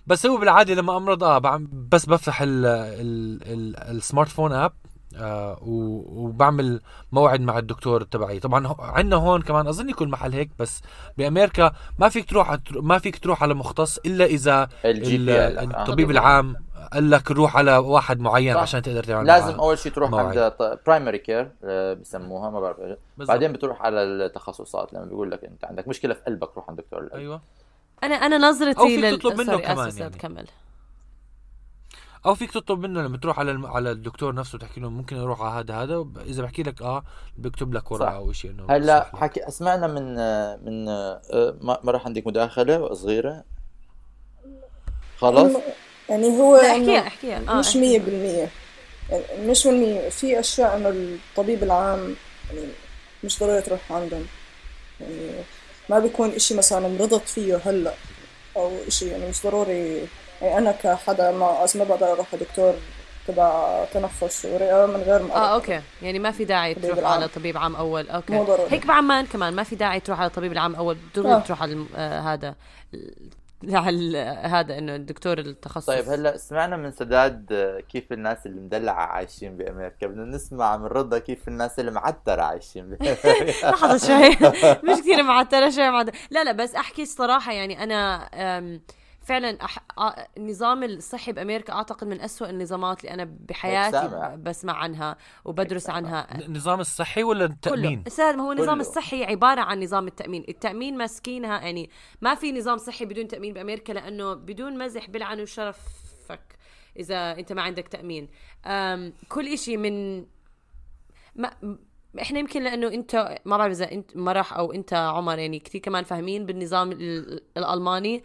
بس هو بالعادة لما أمرض آه بعم بس بفتح ال ال ال السمارت فون آب آه و- وبعمل موعد مع الدكتور تبعي. طبعا عندنا هون كمان أظن يكون محل هيك بس بأمريكا ما فيك تروح ما فيك تروح على مختص إلا إذا آه. الطبيب العام قال لك روح على واحد معين صح. عشان تقدر تعمل لازم. أول شيء تروح موعد. عند primary care بسموها ما بعرف. بعدين بتروح على التخصصات لما بيقول لك أنت عندك مشكلة في قلبك روح عند دكتور القلب أيوه أنا أنا نظرتي أو فيك لل... تطلب منه كمان يعني. كمل أو فيك تطلب منه لما تروح على الم... على الدكتور نفسه تحكي له ممكن أروح على هذا هذا اذا بحكي لك آه بيكتب لك. ورقة أو شيء إنه هلأ. حكي سمعنا من من آه، ما ما راح عندك مداخلة صغيرة خلص يعني هو احكيها احكيها. آه مش مية بالمية. يعني مش بالمية في أشياء إنه الطبيب العام يعني مش ضروري تروح عندهم. يعني ما بيكون إشي مثلا مرضت فيه هلأ أو إشي يعني مش ضروري. يعني أنا كحدا ما ما بقدر أروح دكتور تبع تنفس ورئة من غير ما آه. أوكي. يعني ما في داعي تروح العام. على طبيب عام أول. أوكي. مو ضروري. هيك بعمان كمان ما في داعي تروح على طبيب العام أول. دغري آه. تروح على آه هذا. هذا إنه الدكتور التخصص؟ طيب هلا سمعنا من سداد كيف الناس اللي مدلعة عايشين بأمريكا. بدنا نسمع من رضا كيف الناس اللي معترة عايشين بأمريكا. [laughs] لحظة شوي. مش كثير معترة شوي معترة. لا لا بس أحكي الصراحة يعني أنا فعلا أح... النظام الصحي بأمريكا أعتقد من أسوأ النظامات اللي أنا بحياتي. ب- بسمع عنها وبدرس سامع. عنها النظام الصحي ولا التأمين أستاذ ما هو النظام كله. الصحي عبارة عن نظام التأمين التأمين ماسكينها يعني ما في نظام صحي بدون تأمين بأمريكا لأنه بدون مزح بلعنوا شرفك إذا أنت ما عندك تأمين أم كل إشي من ما إحنا يمكن لأنه أنت ما بعرف إذا انت مرح أو أنت عمر يعني كثير كمان فاهمين بالنظام ال- الألماني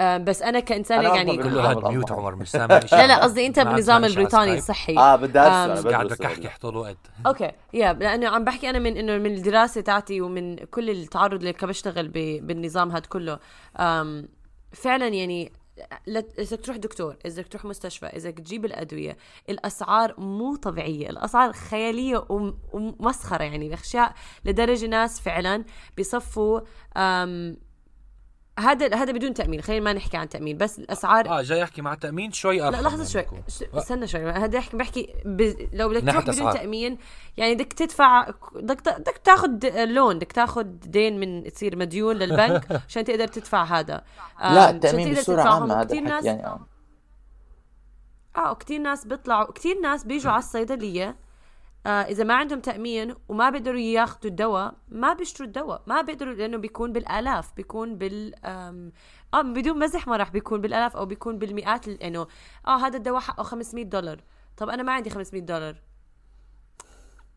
أم بس أنا كانسانه أنا يعني بالنظام هاد ميوت. عمر مش سامع [laughs] شيء لا لا قصدي أنت بالنظام البريطاني سكايب. الصحي آه بدي أنا قاعد بدك احكي. طول الوقت أوكي يا لأنه عم بحكي أنا من إنه من الدراسة تاعتي ومن كل التعرض اللي كنت بشتغل ب- بالنظام هذا كله فعلا يعني إذا تروح دكتور إذا تروح مستشفى إذا تجيب الأدوية الأسعار مو طبيعية الأسعار خيالية وم- ومسخرة يعني اشياء لدرجة ناس فعلا بيصفوا هذا هذا بدون تأمين خلينا ما نحكي عن تأمين بس الاسعار آه جاي احكي مع تأمين شوي لا ارخص لحظة شوي ش- استنى شوي هذا بحكي بحكي ب... لو بدك تروح بدون أسعار. تأمين يعني بدك تدفع بدك بدك تاخذ لون بدك تاخذ دين من تصير مديون للبنك [laughs] عشان تقدر تدفع هذا آم، لا التامين بصورة. عامة هذا ناس يعني آه. آه وكثير ناس بيطلعوا كثير ناس بيجوا على الصيدلية آه إذا ما عندهم تأمين وما بيقدروا ياخذوا الدواء ما بيشتروا الدواء. ما بيقدروا لأنه بيكون بالآلاف بيكون بال آه بدون مزح ما راح بيكون بالآلاف أو بيكون بالمئات ال- إنه آه هذا الدواء حقه 500 دولار. طب أنا ما عندي 500 دولار.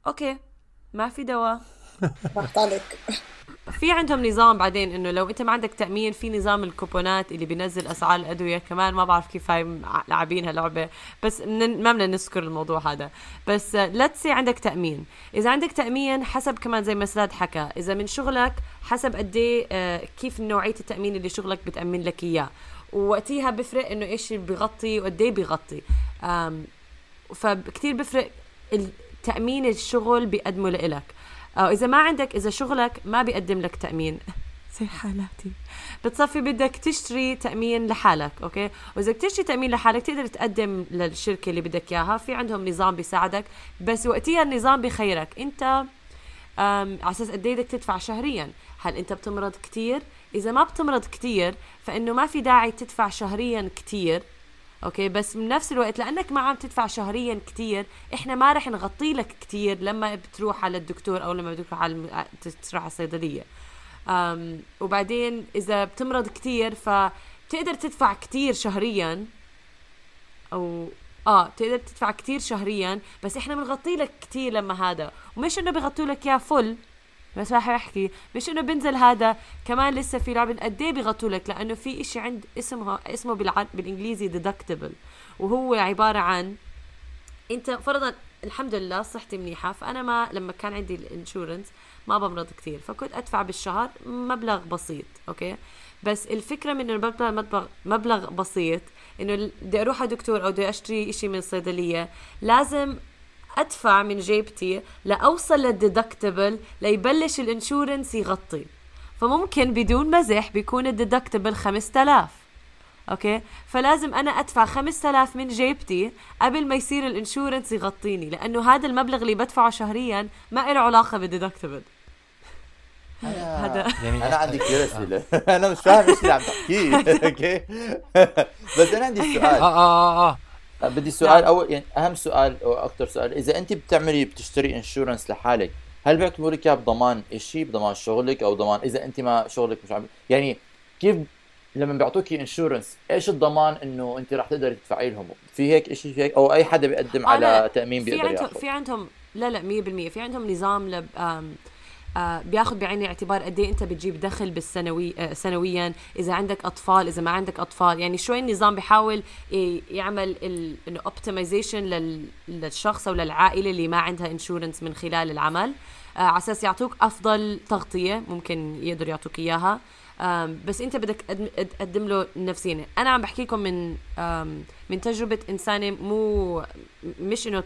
أوكي ما في دواء. راحت عليك في عندهم نظام بعدين إنه لو أنت ما عندك تأمين في نظام الكوبونات اللي بينزل أسعار الأدوية كمان. ما بعرف كيف هاي لاعبينها لعبه بس ما بدنا نذكر الموضوع هذا. بس ليتس عندك تأمين. إذا عندك تأمين حسب كمان زي ما سداد حكى إذا من شغلك حسب قد إيه آه، كيف نوعية التأمين اللي شغلك بتأمن لك إياه. ووقتيها بفرق إنه إيش بيغطي وقد إيه بيغطي. فكتير بفرق التامين الشغل بيقدمه لإلك. أو إذا ما عندك إذا شغلك ما بيقدم لك تأمين. زي حالاتي. بتصفي بدك تشتري تأمين لحالك أوكي؟ وإذا بدك تشتري تأمين لحالك تقدر تقدم للشركة اللي بدك إياها. في عندهم نظام بيساعدك بس وقتها النظام بخيرك. أنت على أساس قد إيه بدك تدفع شهريا. هل أنت بتمرض كتير؟ إذا ما بتمرض كتير فإنه ما في داعي تدفع شهريا كتير. أوكي؟ بس بنفس الوقت لأنك ما عم تدفع شهريا كتير إحنا ما رح نغطي لك كتير لما بتروح على الدكتور أو لما بتروح على تروح على الصيدلية. أم وبعدين إذا بتمرض كتير فبتقدر تدفع كتير شهريا أو آه بتقدر تدفع كتير شهريا بس إحنا بنغطي لك كتير لما هذا. ومش إنه بغطوا لك اياه فل. بس راح أحكي. مش إنه بنزل هذا كمان لسه في لعبه قد إيه بيغطوا لك لأنه في إشي عند اسمها اسمه بالع... بالإنجليزي ديدكتبل وهو عبارة عن أنت فرضا الحمد لله صحتي منيحة فأنا ما لما كان عندي ال insurance ما بمرض كثير فكنت أدفع بالشهر مبلغ بسيط أوكي؟ بس الفكرة من إنه مبلغ بسيط إنه بدي أروح على دكتور أو بدي أشتري إشي من الصيدلية لازم أدفع من جيبتي لأوصل لل deductible ليبلش ال insurance يغطي. فممكن بدون مزح بيكون ال deductible 5000 أوكي؟ فلازم أنا أدفع 5000 من جيبتي قبل ما يصير ال insurance يغطيني لأنه هذا المبلغ اللي بدفعه شهريا ما له علاقة بال deductible هذا يعني أنا عندي [laughs] كثير أسئلة. [laughs] أنا مش فاهم إيش اللي عم تحكيه. [laughs] أوكي؟ بس أنا عندي سؤال. آه آه آه آه، بدي سؤال أول يعني أهم سؤال أو أكثر سؤال إذا أنت بتعملي بتشتري insurance لحالك هل بيعتبروا لك بضمان شيء بضمان شغلك أو ضمان إذا أنت ما شغلك مش عم يعني كيف لما بيعطوكي insurance إيش الضمان إنه أنت راح تقدري تدفعي لهم؟ في هيك شيء في هيك أو أي حدا بيقدم على تأمين بيقدر في عندهم في عندهم لا لا 100% في عندهم نظام لب آه بياخذ بعين الاعتبار قد إيه أنت بتجيب دخل بالسنوي آه سنويا إذا عندك أطفال إذا ما عندك أطفال. يعني شوي النظام بيحاول يعمل إنه optimization للشخص أو للعائلة اللي ما عندها insurance من خلال العمل. آه على أساس يعطوك أفضل تغطية ممكن يقدروا يعطوك إياها. بس أنت بدك تقدم له نفسيا أنا عم بحكي لكم من من تجربة إنسانة مو مش إنه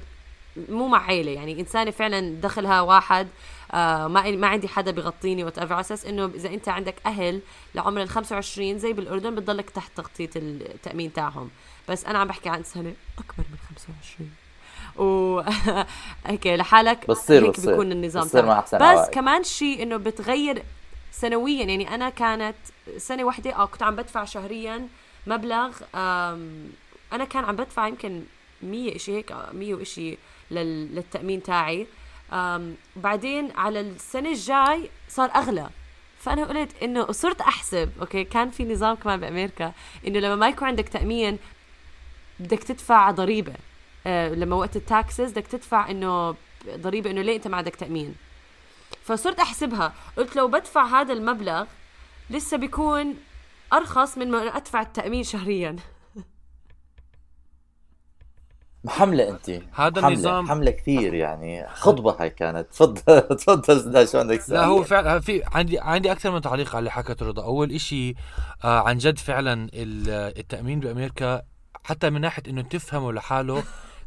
مو مع عيلة. يعني إنسانة فعلا دخلها واحد آه ما ما عندي حدا بغطيني وات ايفر على أساس إنه إذا أنت عندك أهل لعمر ال 25 زي بالأردن بتضلك تحت تغطية التأمين تاعهم. بس أنا عم بحكي عن سنة أكبر من 25 و [laughs] هيك لحالك بصير هيك بصير بيكون النظام بصير مع أحسن بس. كمان شيء إنه بتغير سنويا. يعني أنا كانت سنة واحدة آه كنت عم بدفع شهريا مبلغ أنا كان عم بدفع يمكن 100 شيء هيك 100 وشيء للتأمين تاعي. بعدين على السنة الجاي صار أغلى. فأنا قلت إنه صرت أحسب أوكي؟ كان في نظام كمان بأمريكا إنه لما ما يكون عندك تأمين بدك تدفع ضريبة. آه لما وقت التاكسز بدك تدفع إنه ضريبة إنه ليه أنت ما عندك تأمين. فصرت أحسبها. قلت لو بدفع هذا المبلغ لسه بيكون أرخص من ما أدفع التأمين شهريا. حملة انت. هذا حملة. النظام حملة كثير يعني. خطبة هاي كانت. تفضل [laughs] تفضل شو عندك لا هو فعلا في عندي عندي أكثر من تعليق على اللي حكت رضا. أول إشي آه عن جد فعلا التأمين بأمريكا حتى من ناحية إنه تفهمه لحاله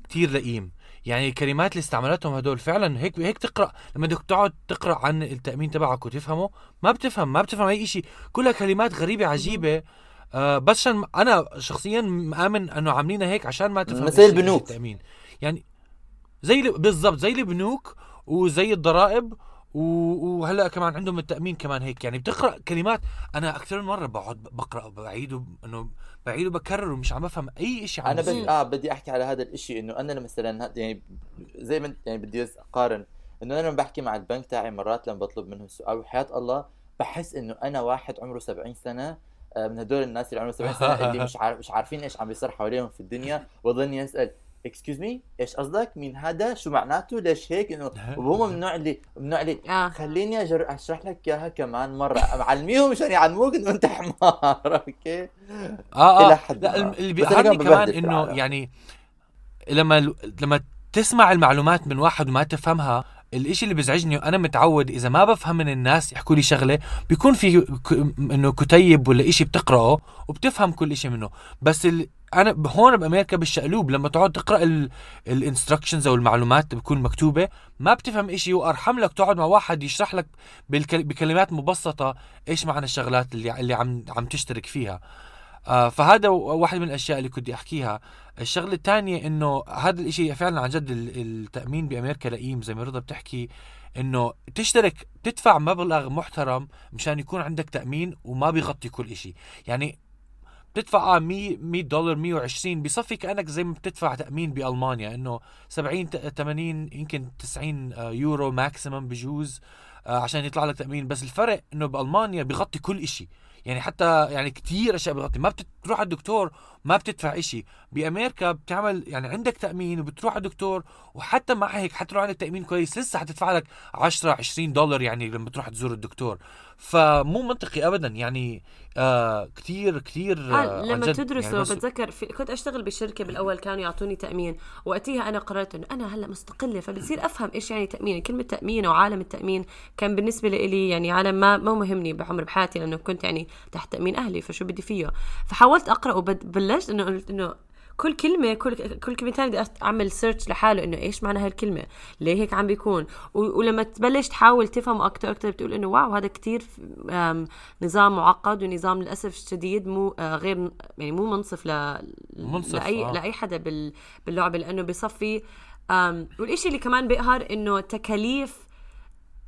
كثير لئيم. يعني الكلمات اللي استعملتهم هدول فعلا هيك هيك تقرأ. لما بدك تقعد تقرأ عن التأمين تبعك وتفهمه ما بتفهم ما بتفهم أي شيء كلها كلمات غريبة عجيبة. آه بس عشان أنا شخصيا مآمن إنه عاملينها هيك عشان ما تفهم زي البنوك التأمين. يعني زي بالضبط زي البنوك وزي الضرائب وهلأ كمان عندهم التأمين كمان هيك. يعني بتقرأ كلمات أنا أكثر من مرة بقعد بقرأ بعيد إنه بعيد وبكرر ومش عم بفهم أي شيء عن أنا بس آه بدي أحكي على هذا الشيء إنه أنا مثلا يعني زي ما يعني بدي أقارن. إنه أنا لما بحكي مع البنك تاعي مرات لما بطلب منهم سؤال وحياة الله بحس إنه أنا واحد عمره 70 سنة من هدول الناس اللي عمرهم 70 سنه اللي مش عارف مش عارفين إيش عم بيصير حواليهم في الدنيا. وظني يسال excuse me إيش قصدك؟ مين هذا؟ شو معناته؟ ليش هيك؟ إنه [laughs] وهو من النوع اللي من النوع اللي آه. خليني أجر... أشرح لك إياها كمان مرة معلميهم مشان يعلموك إنه أنت حمار. [laughs] أوكي؟ آه إلى آه حد لا ما. اللي بيقهرني كمان إنه العالم. يعني لما لما تسمع المعلومات من واحد وما تفهمها الإشي اللي بيزعجني أنا متعود إذا ما بفهم من الناس يحكوا لي شغلة بيكون في ك... إنه كتيب ولا إشي بتقرأه وبتفهم كل إشي منه. بس ال... أنا هون بأمريكا بالشقلوب لما تقعد تقرأ ال... الانستركشنز أو المعلومات اللي بتكون مكتوبة ما بتفهم إشي وأرحم لك تقعد مع واحد يشرح لك بالكل... بكلمات مبسطة إيش معنى الشغلات اللي اللي عم عم تشترك فيها. فهذا و- واحد من الأشياء اللي كنت أحكيها. الشغلة الثانية إنه هذا الإشي فعلا عن جد ال- التأمين بأمريكا لئيم زي ما رضا بتحكي إنه تشترك تدفع مبلغ محترم مشان يكون عندك تأمين وما بيغطي كل إشي. يعني بتدفع آه 100 100 دولار 120 بصفي كأنك زي ما بتدفع تأمين بألمانيا إنه 70 ت- 80 يمكن 90 آه، يورو ماكسيمم بجوز آه، عشان يطلع لك تأمين. بس الفرق إنه بألمانيا بيغطي كل إشي. يعني حتى يعني كتير أشياء بيغطي ما بتروح على الدكتور ما بتدفع إشي. بأمريكا بتعمل يعني عندك تأمين وبتروح على الدكتور وحتى مع هيك حتى لو عندك تامين كويس. لسه حتدفع لك 10 20 دولار يعني لما تروح تزور الدكتور. فمو منطقي ابدا. يعني آه كتير كتير آه آه لما تدرسوا يعني بتذكر في كنت أشتغل بشركه بالأول كانوا يعطوني تأمين. وقتها أنا قررت إنه أنا هلأ مستقلة فبصير أفهم إيش يعني تأمين. كلمة تأمين وعالم التأمين كان بالنسبة لي يعني عالم ما ما مهمني بعمر بحياتي لأنه كنت يعني تحت تأمين أهلي فشو بدي فيه؟ فحاولت أقرأ وبلشت إنه قلت إنه كل كلمة كل كل كلمتين بدي أعمل search لحاله إنه إيش معنى هالكلمة؟ ليه هيك عم بيكون؟ ولما تبلش تحاول تفهم أكتر أكتر بتقول إنه wow هذا كتير آم، نظام معقد ونظام للأسف الشديد مو آه، غير يعني مو منصف ل منصف، لأي آه. لأي حدا بال باللعبة لأنه بصفي آم، والإشي اللي كمان بيقهر إنه تكاليف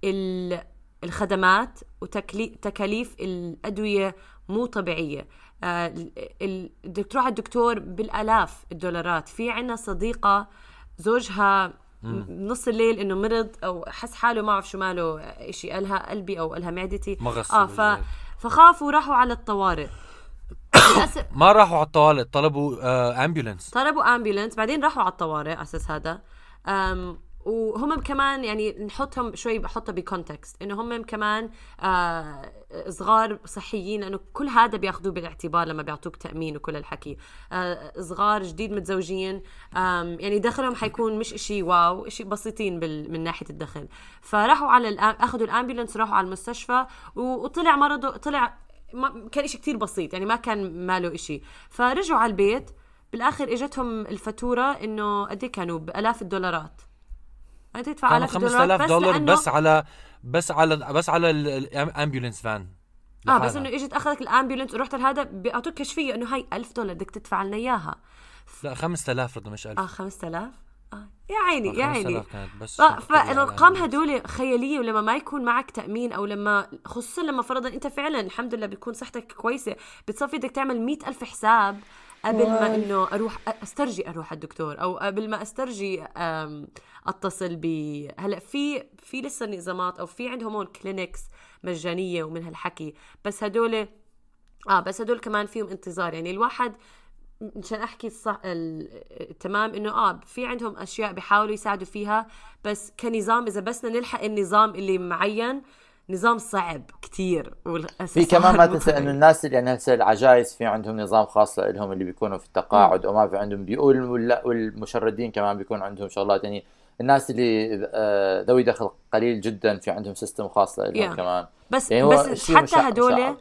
ال- الخدمات وتكاليف الأدوية مو طبيعية آه، تروح على الدكتور بالآلاف الدولارات. في عنا صديقة زوجها نص الليل إنه مرض أو حس حاله ما أعرف شو ماله إشي قالها قلبي أو قالها معدتي. مغص آه ف... فخافوا راحوا على الطوارئ. [coughs] ما راحوا على الطوالق طلبوا آه امبيولنس طلبوا ambulance بعدين راحوا على الطوارئ أساس هذا. وهم كمان يعني نحطهم شوي بحطها ب context إنه هم كمان آه صغار صحيين لأنه كل هذا بياخذوه بالاعتبار لما بيعطوك تأمين وكل الحكي. آه صغار جديد متزوجين يعني دخلهم حيكون مش إشي wow إشي بسيطين بال من ناحية الدخل. فراحوا على أخذوا ال ambulance راحوا على المستشفى وطلع مرضه طلع ما كان إشي كتير بسيط يعني ما كان ماله إشي. فرجعوا على البيت بالآخر إجتهم الفاتورة إنه قد إيه كانوا بألاف الدولارات. أنت تدفع كانوا الاف الدولارات 5000 بس دولار لأنه بس على بس على بس على ال ambulance van آه بس إنه إجت أخذك الامبيولنس ورحت لهذا بيعطوك كشفية إنه هاي ألف دولار بدك تدفع لنا إياها. لا 5000 رضا مش 1000 آه 5000 آه يا عيني يا عيني. 5000 كانت بس ف- فالارقام هدول خيالية ولما ما يكون معك تأمين أو لما خصوصا لما فرضا أنت فعلا الحمد لله بيكون صحتك كويسة بتصفي بدك تعمل مئة ألف حساب. قبل ما. إنه أروح أسترجي أروح على الدكتور أو قبل ما أسترجي أتصل ب هلأ في في لسه نظامات أو في عندهم هون كلينكس مجانية ومن هالحكي بس هدول آه بس هدول كمان فيهم انتظار يعني الواحد مشان أحكي الصح ال- التمام إنه آه في عندهم أشياء بيحاولوا يساعدوا فيها بس كنظام إذا بس بدنا نلحق النظام اللي معين نظام صعب كتير في كمان ما [laughs] تنسى إنه الناس اللي يعني هسه العجائز في عندهم نظام خاص لهم اللي بيكونوا في التقاعد وما في عندهم بيقول وال- والمشردين كمان بيكون عندهم شغلات يعني الناس اللي آه، ذوي دخل قليل جدا في عندهم system خاص لهم Yeah. كمان بس يعني بس حتى هدول.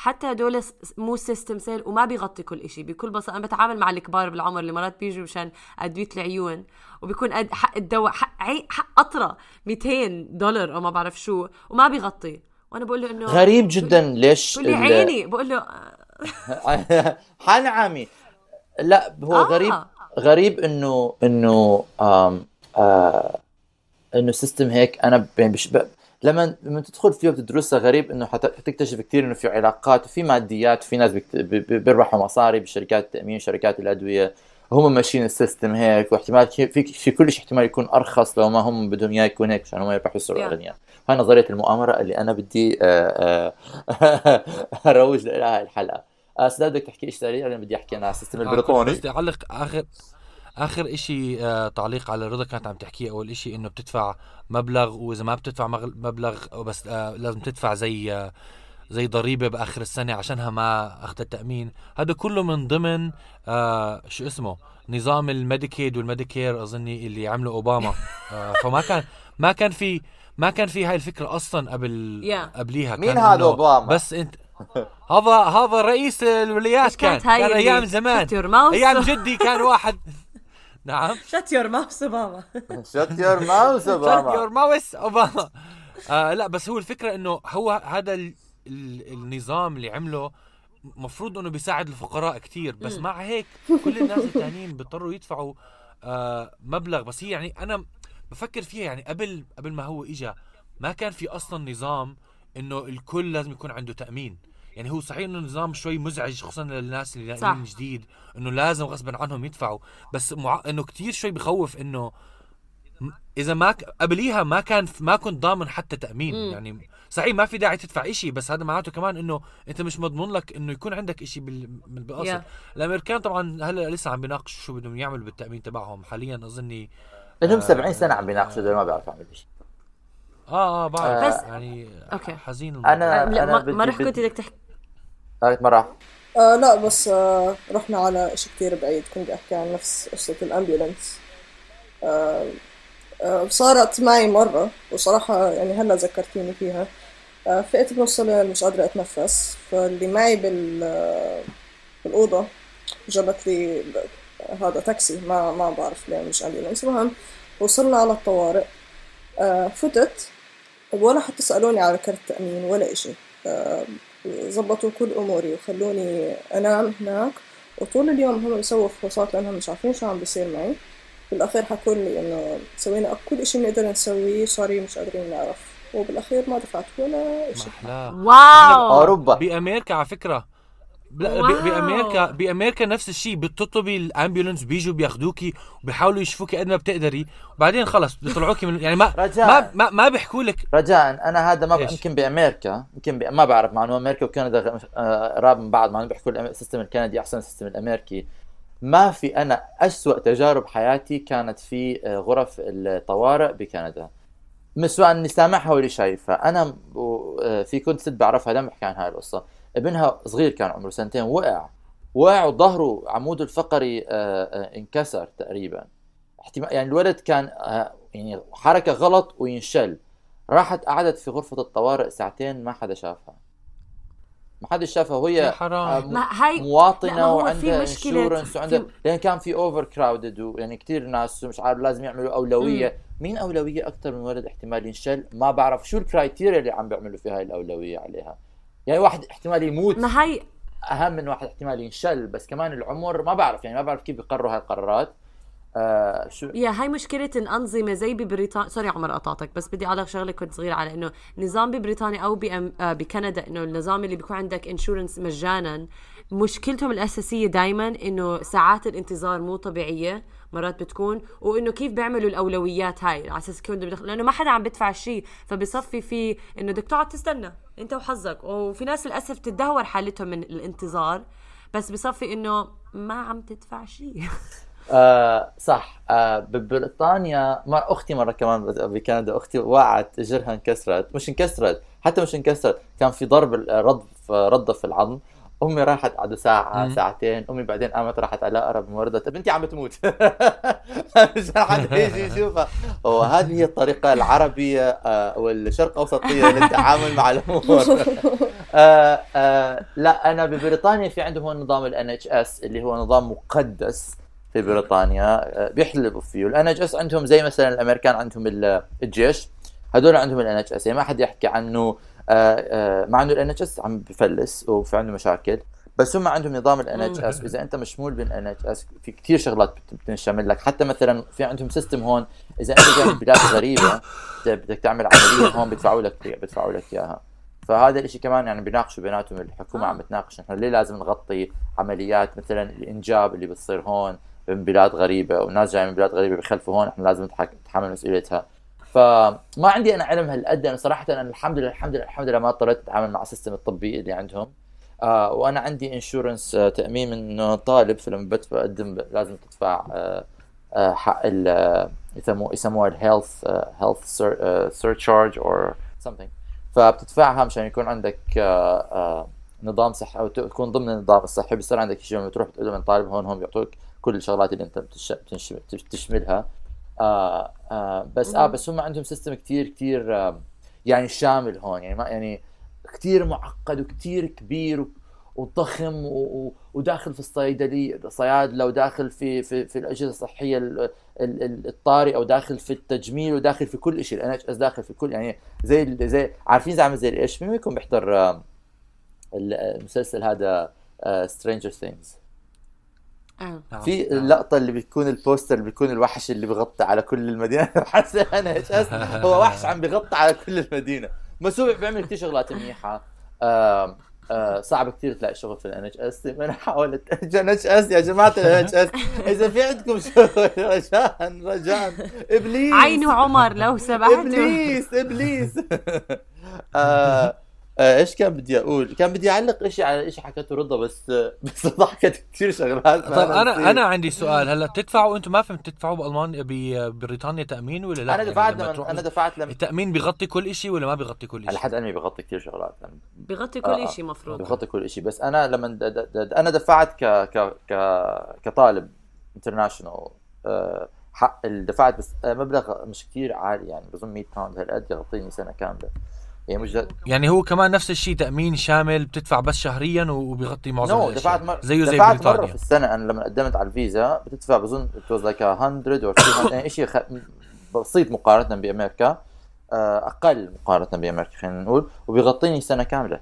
حتى هدول مو system سيل وما بيغطي كل إشي بكل بساطة أنا بتعامل مع الكبار بالعمر اللي مرات بيجوا مشان أدوية العيون وبيكون قد حق الدواء حق عي حق قطرة 200 دولار أو ما بعرف شو وما بيغطي وأنا بقول له إنه غريب جدا ليش بقول لي عيني بقول له [laughs] حنعمي لا هو آه. غريب غريب انه إنه آم آه إنه سيستم هيك أنا. لما لما تدخل فيه وتدرسها غريب إنه حت- حتكتشف كثير إنه في علاقات وفي ماديات وفي ناس بيربحوا مصاري بشركات التامين شركات الأدوية. هم ماشيين ال system هيك واحتمال في في كل شيء احتمال يكون أرخص لو ما هم بدهم إياه يكون هيك عشان هم يربحوا يصيروا. اغنياء هاي نظرية المؤامرة اللي أنا بدي آه، آه، [laughs] أروج لها الحلقة. آه، سداد بدك تحكي شيء سريع؟ أنا بدي أحكي أنا على ال system البريطاني. بدي اعلق آخر. آخر إشي آه تعليق على رضا كانت عم تحكيه. أول إشي إنه بتدفع مبلغ وإذا ما بتدفع مبلغ بس آه لازم تدفع زي آه زي ضريبة بآخر السنة عشانها ما أخذت التامين هذا كله من ضمن آه شو اسمه؟ نظام ال Medicaid وال Medicare أظني اللي عمله أوباما. آه فما كان ما كان في ما كان في هاي الفكرة أصلا قبل Yeah. قبليها. مين هذا إنه أوباما؟ بس أنت هذا هذا رئيس الولايات كان كان أيام زمان؟ أيام جدي كان واحد. نعم. shut your mouth Obama shut your mouth your Obama mouth Obama آه لا بس هو الفكرة إنه هو هذا ال ال النظام اللي عمله مفروض إنه بيساعد الفقراء كتير بس مع هيك كل الناس التانيين بيضطروا يدفعوا آه مبلغ. بس هي يعني أنا بفكر فيها يعني قبل قبل ما هو اجى ما كان في أصلا نظام إنه الكل لازم يكون عنده تأمين. يعني هو صحيح إنه نظام شوي مزعج خصوصا للناس اللي صح. ناقلين جديد إنه لازم غصبا عنهم يدفعوا بس مع... إنه كتير شوي بخوف إنه م- إذا ما ك... قبليها ما كان ما كنت ضامن حتى تأمين مم. يعني صحيح ما في داعي تدفع إشي بس هذا معناته كمان إنه أنت مش مضمون لك إنه يكون عندك إشي بال... بال- بالأصل Yeah. الأمريكان طبعا هلأ لسه عم بيناقشوا شو بدهم يعملوا بالتأمين تبعهم حاليا أظني لهم آه، 70 سنة عم بيناقشوا دول ما بيعرفوا يعملوا شيء آه آه بعرف بس- يعني أوكي. حزين لا أنا ما, بدي- ما رح كنت بدك تحكي قالت مرة. آه لا بس آه رحنا على شيء كتير بعيد. كنت أحكي عن نفس قصة الأمبيولنس. آه آه صارت معي مرة وصراحة يعني هلا ذكرتيني فيها. آه فقت بنص الليل مش قادرة أتنفس. فاللي معي بال آه، بالأوضة جابت لي هذا تاكسي. ما ما بعرف ليه مش أمبيولنس. المهم وصلنا على الطوارئ. آه فتت. ولا حتى سألوني على كرت تأمين ولا إشي. ظبطوا كل أموري وخلوني أنام هناك. وطول اليوم هم يسووا فحوصات لأنهم مش عارفين شو عم بيصير معي. بالأخير حكوا لي إنه سوينا كل إشي بنقدر نسويه. صاري مش قادرين نعرف. وبالأخير ما دفعت ولا إشي. wow! أوروبا. بأمريكا على فكرة. لا wow. بامريكا بأمريكا نفس الشيء بتطلبي ال ambulance بيجوا بياخذوكي وبيحاولوا يشوفوكي قد ما بتقدري. وبعدين خلص بيطلعوكي من يعني ما رجاء. ما ما, ما بيحكوا لك. رجاء أنا هذا ما ب... يمكن بأمريكا يمكن ب... ما بعرف مع انه أمريكا وكندا غ- آه، قراب من بعض مع إنه بيحكوا ال system الكندي أحسن من ال system الأمريكي. ما في أنا أسوأ تجارب حياتي كانت في آه، غرف الطوارئ بكندا. مش سواء أني سامعها ولا شايفها. أنا آه، في كنت ست بعرفها لما بحكي عن هاي القصة. ابنها صغير كان عمره سنتين وقع. وقع وظهره عموده الفقري آه، آه، انكسر تقريبا. احتمال يعني الولد كان آه، يعني حركة غلط وينشل. راحت قعدت في غرفة الطوارئ ساعتين ما حدا شافها. ما حدا شافها يا وهي حرام. مواطنة وعندها مشكلة. insurance وعندها لأن كان في overcrowded ويعني كثير ناس مش عارف لازم يعملوا أولوية. مين أولوية؟ أكثر من ولد احتمال ينشل. ما بعرف شو ال criteria اللي عم بيعملوا فيها الأولوية عليها. يعني واحد احتمال يموت ما هي أهم من واحد احتمال ينشل بس كمان العمر ما بعرف يعني ما بعرف كيف بيقرروا هاي القرارات آه شو؟ يا هاي مشكلة الأنظمة زي ببريطانيا sorry عمر قطعتك بس بدي أعلق شغلة كنت صغيرة على إنه نظام ببريطانيا أو بأم... آه بكندا إنه النظام اللي بيكون عندك insurance مجانا مشكلتهم الأساسية دايما إنه ساعات الانتظار مو طبيعية مرات بتكون وإنه كيف بيعملوا الأولويات هاي على أساس كيف بدخل لأنه ما حدا عم بدفع شيء فبصفي في إنه بدك تقعد تستنى. انت وحظك. وفي ناس للأسف تدهور حالتهم من الانتظار بس بصفي إنه ما عم تدفع شيء [laughs] آه صح. آه ببريطانيا مر أختي مرة كمان بكندا أختي وقعت اجرها انكسرت. مش انكسرت حتى مش انكسرت كان في ضرب رض رضه في العظم. أمي راحت قعدوا ساعة مم. ساعتين. أمي بعدين قامت راحت على أقرب ممرضه بنتي عم بتموت. [laughs] مش حد يجي يشوفها. وهذه هي الطريقة العربية آه والشرق أوسطية للتعامل مع الأمور. [laughs] آه آه لا أنا ببريطانيا في عندهم هو نظام ال NHS اللي هو نظام مقدس في بريطانيا بيحلبوا فيه. ال NHS عندهم زي مثلا الأمريكان عندهم ال- الجيش. هدول عندهم ال NHS ما حد يحكي عنه. مع إنه ال NHS عم بفلس وفي عنده مشاكل بس هم عندهم نظام ال NHS واذا أنت مشمول بال NHS في كثير شغلات بت- بتنشمل لك. حتى مثلا في عندهم system هون إذا أنت جاي من بلاد غريبة بدك تعمل عملية [coughs] هون بيدفعوا لك بيدفعوا لك إياها. فهذا الإشي كمان يعني بيناقشوا بيناتهم الحكومة آه. عم بتناقش نحن ليه لازم نغطي عمليات مثلا الإنجاب اللي بتصير هون من بلاد غريبة وناس جاية من بلاد غريبة بخلفوا هون إحنا لازم نتحمل مسؤوليتها. فما عندي أنا علم هالقد أنا صراحة أنا الحمد لله الحمد لله الحمد لله ما اضطريت أتعامل مع ال system الطبي اللي عندهم. آه وأنا عندي insurance آه تأمين من طالب فلما بدفع بقدم لازم تدفع آه آه، حق ال يسموه يسموها ال health health surcharge or something. فبتدفعها مشان يكون عندك نظام صحي أو تكون ضمن النظام الصحي. بصير عندك شيء لما تروح بتقول لهم طالب هون هم بيعطوك كل الشغلات اللي أنت بتشملها. آه آه بس آه بس هم عندهم system كتير كتير آه يعني شامل هون يعني ما يعني كتير معقد وكتير كبير وضخم وداخل في الصيدلي صيادله وداخل في في في الأجهزة الصحية الطارئه وداخل في التجميل وداخل في كل شيء ال NHS داخل في كل يعني زي زي عارفين زي عامل زي إيش مين منكم بيحضر آه، المسلسل هذا Stranger Things آه. نعم. في نعم. اللقطة اللي بتكون البوستر اللي بيكون الوحش اللي بيغطي على كل المدينة؟ [laughs] حاسس NHS هو وحش عم بيغطي على كل المدينة. بس هو بيعمل كثير شغلات منيحة. آه آه صعب كثير تلاقي شغل في ال NHS أنا حاولت NHS يا جماعة ال NHS إذا في عندكم شغل [laughs] رجاء رجاء. I please. عينوا عمر لو سمحتوا. I please I please. [laughs] آه آه، إيش كان بدي أقول؟ كان بدي أعلق شيء على شيء حكته رضا بس [laughs] بس ضحكت كثير شغلات. طيب أنا أنا عندي سؤال. هلأ بتدفعوا أنتم؟ ما فهمت تدفعوا بألمانيا ببريطانيا تأمين ولا لا؟ أنا دفعت يعني لما أنا دفعت لما التأمين بيغطي كل شيء ولا ما بيغطي كل شيء؟ على حد علمي بيغطي كثير شغلات. يعني بيغطي كل آه شيء مفروض. بيغطي كل شيء بس أنا لما د د د أنا دفعت ك ك ك كطالب international أه حق دفعت بس مبلغ مش كثير عالي يعني بظن 100 pound هالقد يغطيني سنة كاملة. يعني مش يعني هو كمان نفس الشيء تأمين شامل بتدفع بس شهريا وبيغطي معظم no, دفعت مر... زيه زي دفعت بريطانيا. مرة في السنة أنا لما قدمت على الفيزا بتدفع بظن it was like 100 أو 200 يعني شيء خ... بسيط مقارنة بأمريكا آه، أقل مقارنة بأمريكا خلينا نقول وبيغطيني سنة كاملة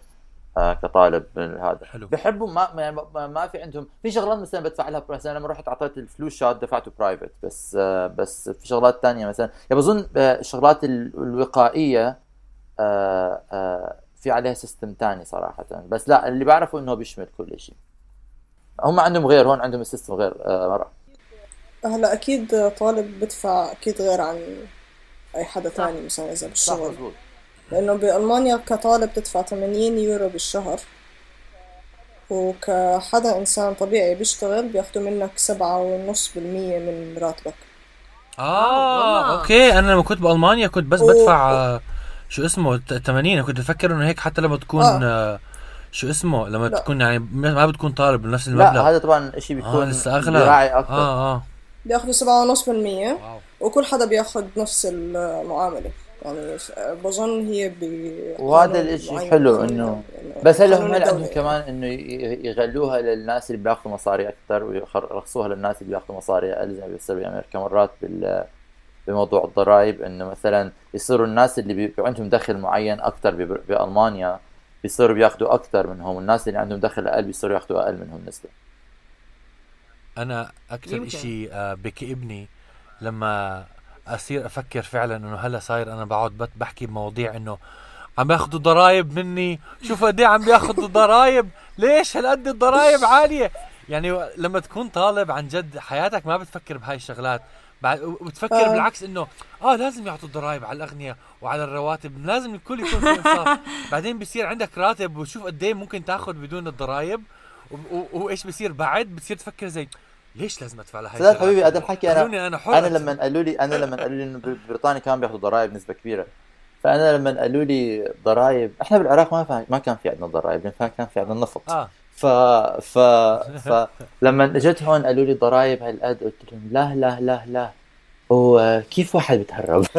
آه، كطالب هذا. حلو. بحبوا ما يعني ما في عندهم في شغلات مثلا بدفع لها مثلا لما رحت أعطيت ال flu shot دفعته private بس آه، بس في شغلات ثانية مثلا. يعني بظن الشغلات الوقائية في عليها system ثاني صراحة. بس لا اللي بعرفه إنه بيشمل كل شيء هم عندهم غير هون عندهم ال system غير آه، مرة. هلا أكيد طالب بدفع أكيد غير عن أي حدا ثاني مثلا إذا بالشغل. لأنه بألمانيا كطالب تدفع 80 يورو بالشهر. وكحدا إنسان طبيعي بيشتغل بياخذوا منك سبعة ونص بالمية من راتبك. آه أوكي. أنا لما كنت بألمانيا كنت بس بدفع شو اسمه؟ 80 كنت أفكر إنه هيك حتى لما تكون آه. آه شو اسمه؟ لما لا. تكون يعني ما بتكون طالب بنفس المبلغ. لا هذا طبعا شيء بيكون آه لسه أغلى. أكثر آه آه. بياخذوا سبعة ونص بالمية وكل حدا بياخذ نفس المعاملة. يعني بظن هي ب وهذا الإشي حلو إنه بس هلا هم عندهم كمان إنه يغلوها للناس اللي بياخذوا مصاري أكثر ويرخصوها للناس اللي بياخذوا مصاري أقل زي ما بيصير بأمريكا مرات بال بموضوع الضرائب إنه مثلا يصيروا الناس اللي بي عندهم دخل معين أكثر بألمانيا بيصيروا بياخذوا أكثر منهم والناس اللي عندهم دخل أقل بيصيروا ياخذوا أقل منهم نسبة. أنا أكثر شيء آه، بكئبني لما أصير أفكر فعلا إنه هلا صاير أنا بقعد بحكي بمواضيع إنه عم بياخذوا ضرائب مني. شوف قد إيه عم بياخذوا ضرائب. ليش هالقد الضرائب عالية؟ يعني لما تكون طالب عن جد حياتك ما بتفكر بهاي الشغلات. وتفكر آه. بالعكس إنه آه لازم يعطوا الضرائب على الاغنياء وعلى الرواتب لازم الكل يكون في انصاف. [laughs] بعدين بصير عندك راتب وشوف قد إيه ممكن تاخذ بدون الضرائب وإيش بصير بعد؟ بتصير تفكر زي ليش لازم أدفع لهي لا حبيبي هذا الحكي أنا أنا, حر أنا لما قالوا لي أنا لما قالوا لي إنه بريطانيا كانوا بياخذوا ضرائب نسبة كبيرة. فأنا لما قالوا لي ضرائب إحنا بالعراق ما ما كان في عندنا ضرائب كان في عندنا نفط. آه. ف ف فلما [laughs] اجيت هون قالوا لي ضرائب هالقد قلت لهم لا لا لا لا. وكيف واحد بتهرب؟ [laughs]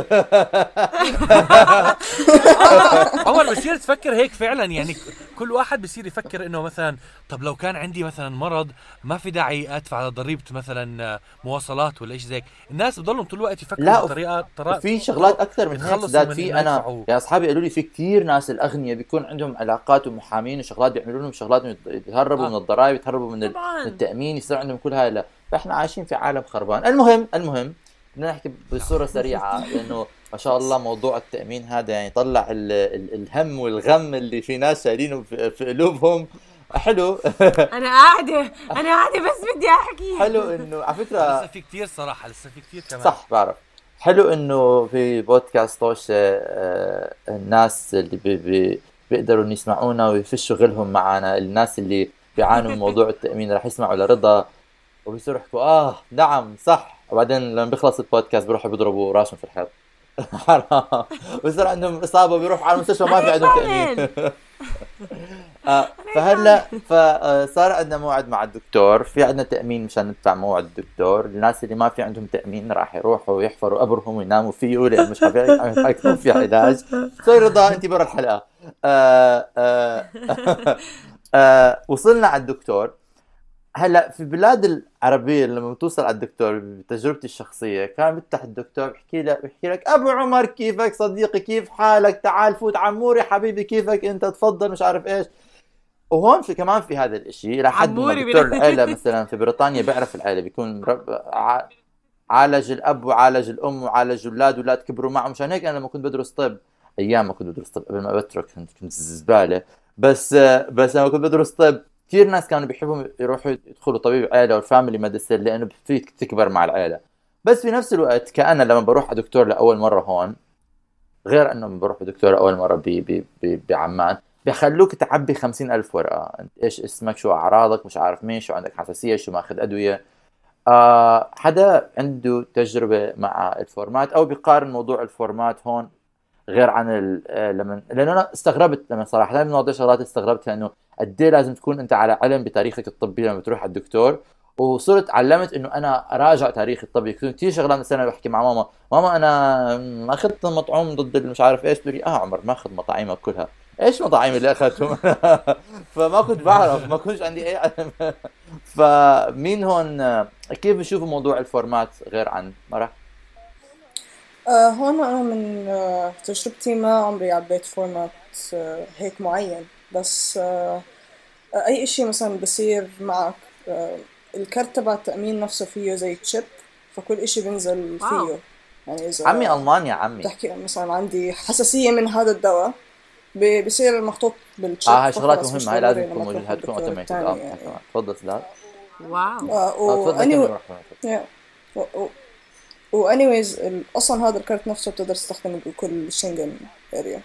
عمر بصير تفكر هيك فعلا؟ يعني كل واحد بصير يفكر إنه مثلا طب لو كان عندي مثلا مرض ما في داعي أدفع ضريبة مثلا مواصلات ولا شيء زيك. الناس بضلهم طول الوقت يفكروا لا بطريقة طريقة في شغلات أكثر من هيك في أنا يا أصحابي قالوا لي في كثير ناس الأغنياء بيكون عندهم علاقات ومحامين وشغلات بيعملوا لهم شغلات يتهربوا آه. من الضرائب يتهربوا من التأمين يصير عندهم كل هاي لا. فإحنا عايشين في عالم خربان. المهم المهم بدنا نحكي بصورة سريعة لأنه ما شاء الله موضوع التأمين هذا يعني طلع ال ال الهم والغم اللي في ناس شايلينه في, في قلوبهم. حلو. [laughs] أنا قاعدة أنا قاعدة بس بدي أحكي. حلو إنه على فكرة لسه في كثير صراحة لسه في كثير كمان. صح بعرف. حلو إنه في بودكاست طوشه آه الناس اللي بي بي بيقدروا يسمعونا ويفشوا غلهم معنا الناس اللي بيعانوا من موضوع التأمين رح يسمعوا لرضا. وبيصيروا يحكوا آه نعم صح. وبعدين لما بيخلص البودكاست بيروحوا بيضربوا راسهم في الحيط. [laughs] حرام بصير عندهم إصابة بيروحوا على المستشفى ما في عندهم تأمين. [laughs] آه، فهلا فصار عندنا موعد مع الدكتور في عندنا تأمين مشان ندفع موعد الدكتور. الناس اللي ما في عندهم تأمين راح يروحوا يحفروا قبرهم ويناموا فيه لأن مش حيكون في علاج. sorry رضا أنت برا الحلقة. آه آه [laughs] آه وصلنا على الدكتور. هلا في بلاد العربية لما بتوصل على الدكتور بتجربتي الشخصية كان بيفتح الدكتور بيحكي لك بيحكي لك أبو عمر كيفك صديقي؟ كيف حالك؟ تعال فوت عموري حبيبي كيفك أنت؟ تفضل مش عارف إيش. وهون في كمان في هذا الإشي لحد ما دكتور العيله [laughs] مثلا في بريطانيا بيعرف العيله بيكون رب عالج الأب وعالج الأم وعالج الأولاد أولاد كبروا معه. مشان هيك أنا لما كنت بدرس طب أيام ما كنت بدرس طب قبل ما بترك كنت كنت زبالة. بس بس لما كنت بدرس طب كثير ناس كانوا بيحبوا يروحوا يدخلوا طبيب عائله أو family medicine لأنه بفيك تكبر مع العائله بس في نفس الوقت كأنا لما بروح على دكتور لأول مرة هون غير إنه بروح دكتور اول مرة بي بي بعمان بخلوك تعبي خمسين ألف ورقة. إيش اسمك؟ شو أعراضك؟ مش عارف مين؟ شو عندك حساسية؟ شو ماخذ أدوية؟ آه حدا عنده تجربة مع الفورمات أو بيقارن موضوع الفورمات هون غير عن آه، لما لأنه أنا استغربت لما صراحة. من مواضيع شغلات استغربتها إنه قد إيه لازم تكون أنت على علم بتاريخك الطبي لما بتروح على الدكتور. وصرت علمت إنه أنا أراجع تاريخي الطبي. كثير شغلات مثلا بحكي مع ماما ماما أنا ما اخذت مطعوم ضد مش عارف إيش. تقول آه عمر ما أخذ مطاعيمك كلها. إيش مطاعيم اللي أخذتهم؟ [laughs] فما كنت بعرف ما كنتش عندي أي علم. [laughs] فمين هون؟ كيف بشوفوا موضوع الفورمات غير عن مرح آه هون أنا من آه تجربتي ما عمري عبيت فورمات آه هيك معين. بس آه أي إشي مثلا بصير معك آه الكرت تبع التأمين نفسه فيه زي chip فكل إشي بينزل فيه. يعني إذا عمي ألمانيا عمي. تحكي مثلا عندي حساسية من هذا الدواء بصير محطوط بال chip آه هاي شغلات مهمة. هاي لازم تكون موجودة هاي تكون اوتوماتيك آه. تفضل سداد wow. آه تفضل و anyways أصلا هذا الكارت نفسه بتقدر تستخدمه بكل شنغن area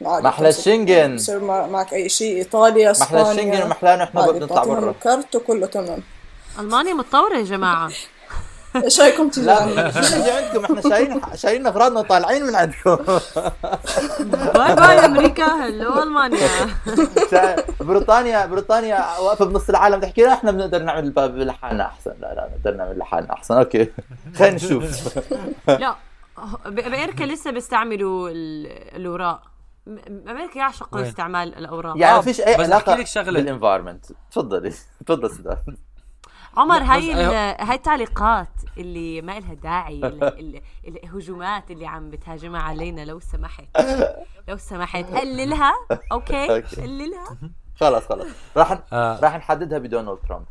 محلى الشنغن بصير معك أي شيء إيطاليا إسبانيا. محلى الشنغن ومحلانا إحنا بنطلع برا. الكارت وكله تمام. ألمانيا متطورة يا جماعة. [laughs] إيش رأيكم تيجي لا شو نجي عندكم إحنا شايلين شايلين اغراضنا طالعين من عندكم. bye bye أمريكا. hello ألمانيا. بريطانيا بريطانيا واقفة بنص العالم. تحكي لا إحنا بنقدر نعمل لحالنا أحسن. لا لا نقدر نعمل لحالنا أحسن. okay. خلينا نشوف. لا بأمريكا لسه بيستعملوا الأوراق. أمريكا يعشقوا استعمال الأوراق. يعني ما فيش أي علاقة بال environment. تفضلي. تفضل سيدان عمر هاي هاي التعليقات اللي ما لها داعي [laughs] الهجومات اللي عم بتهاجمها علينا لو سمحت. [laughs] لو سمحت. قللها أوكي؟ قللها. خلص خلص راح آه. راح نحددها بدونالد ترامب.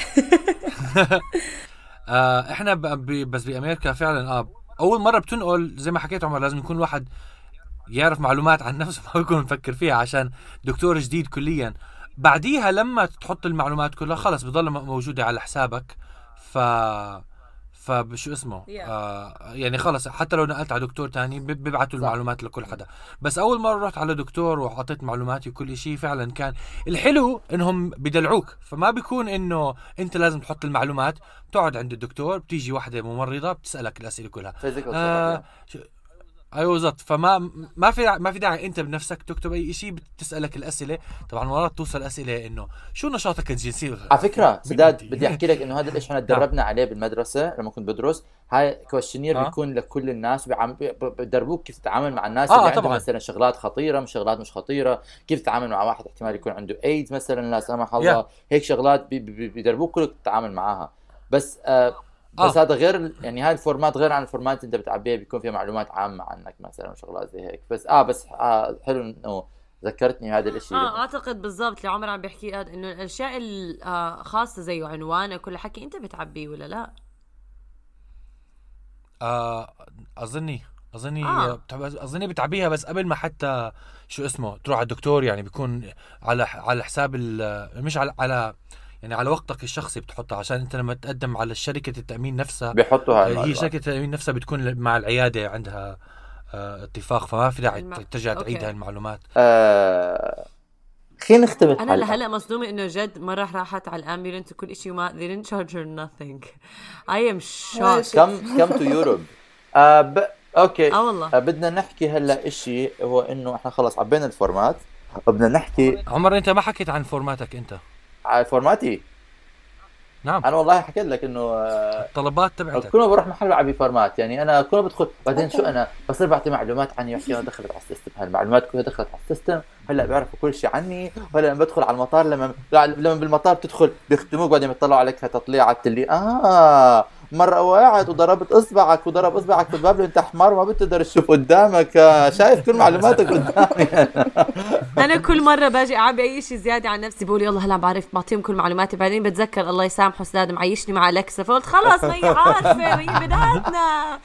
[laughs] آه إحنا بس بأمريكا فعلا آه أول مرة بتنقل زي ما حكيت عمر لازم يكون الواحد يعرف معلومات عن نفسه ما بيكون مفكر فيها عشان دكتور جديد كليا. بعديها لما تحط المعلومات كلها خلص بضل موجودة على حسابك. ف فشو اسمه؟ Yeah. آه يعني خلص حتى لو نقلت على دكتور تاني بيبعتوا المعلومات لكل حدا. بس أول مرة رحت على دكتور وحطيت معلوماتي وكل شيء فعلا كان الحلو إنهم بدلعوك فما بيكون إنه أنت لازم تحط المعلومات بتقعد عند الدكتور بتيجي واحدة ممرضة بتسألك الأسئلة كلها. آه أيوه بالضبط. فما ما في ما في داعي أنت بنفسك تكتب أي شيء بتسألك الأسئلة. طبعا مرات توصل أسئلة إنه شو نشاطك الجنسي؟ على فكرة [laughs] سداد بدي أحكي لك إنه هذا الشيء إحنا تدربنا عليه بالمدرسة لما كنت بدرس. هاي questionnaire آه. بيكون لكل الناس بدربوك كيف تتعامل مع الناس آه اللي عندهم مثلا شغلات خطيرة مش شغلات مش خطيرة. كيف تتعامل مع واحد احتمال يكون عنده ايدز مثلا لا سمح الله. هيك شغلات بيدربوك كلك تتعامل معاها. بس آه بس آه. هذا غير يعني هاي الفورمات غير عن الفورمات انت بتعبيها بيكون فيها معلومات عامة عنك مثلا وشغلات زي هيك بس آه بس آه حلو إنه ذكرتني هذا الشيء آه أعتقد بالضبط اللي عمر عم بيحكي إنه الأشياء الخاصه آه، زي عنوانك كل حكي أنت بتعبيه ولا لا؟ آه أظني أظني آه. أظني بتعبيها بس قبل ما حتى شو اسمه تروح على الدكتور يعني بيكون على على حساب مش على على يعني على وقتك الشخصي بتحطها عشان انت لما تقدم على شركة التأمين نفسها بيحطوا هاي هي شركة التأمين نفسها بتكون مع العيادة عندها آه اتفاق فما في داعي ترجع تعيد هاي المعلومات. آه خلينا نختم أنا لهلا مصدومة إنه جد مره راحت على الأمبيولنس وكل شيء وما they didn't charge her nothing. I am shocked. come come to Europe آه ب... okay. آه والله. آه بدنا نحكي هلا إشي هو إنه إحنا خلص عبينا الفورمات. بدنا نحكي عمر أنت ما حكيت عن فورماتك أنت. على فورماتي نعم. أنا والله حكيت لك إنه آه، الطلبات تبعتك. كل ما بروح محل بعبي فورمات يعني أنا كل ما بدخل بعدين شو أنا بصير بعطي معلومات عني بحكي أنا دخلت على ال system. هالمعلومات كلها دخلت على ال system هلا بيعرفوا كل شيء عني. وهلا لما بدخل على المطار لما لما بالمطار بتدخل بيختموك بعدين بيطلعوا عليك تطليعه اللي آه مرة واعد وضربت أصبعك وضرب أصبعك بالباب لأن انت حمار ما بتقدر تشوف قدامك. آه، شايف كل معلوماتك قدامي. [laughs] أنا كل مرة باجي اعبي أي شيء زيادة عن نفسي بقول يلا هلا بعرف بعطيهم كل معلوماتي. بعدين بتذكر الله يسامحه أستاذ معيشني مع الكسا فقلت خلص ما هي عارفة ما هي بناتنا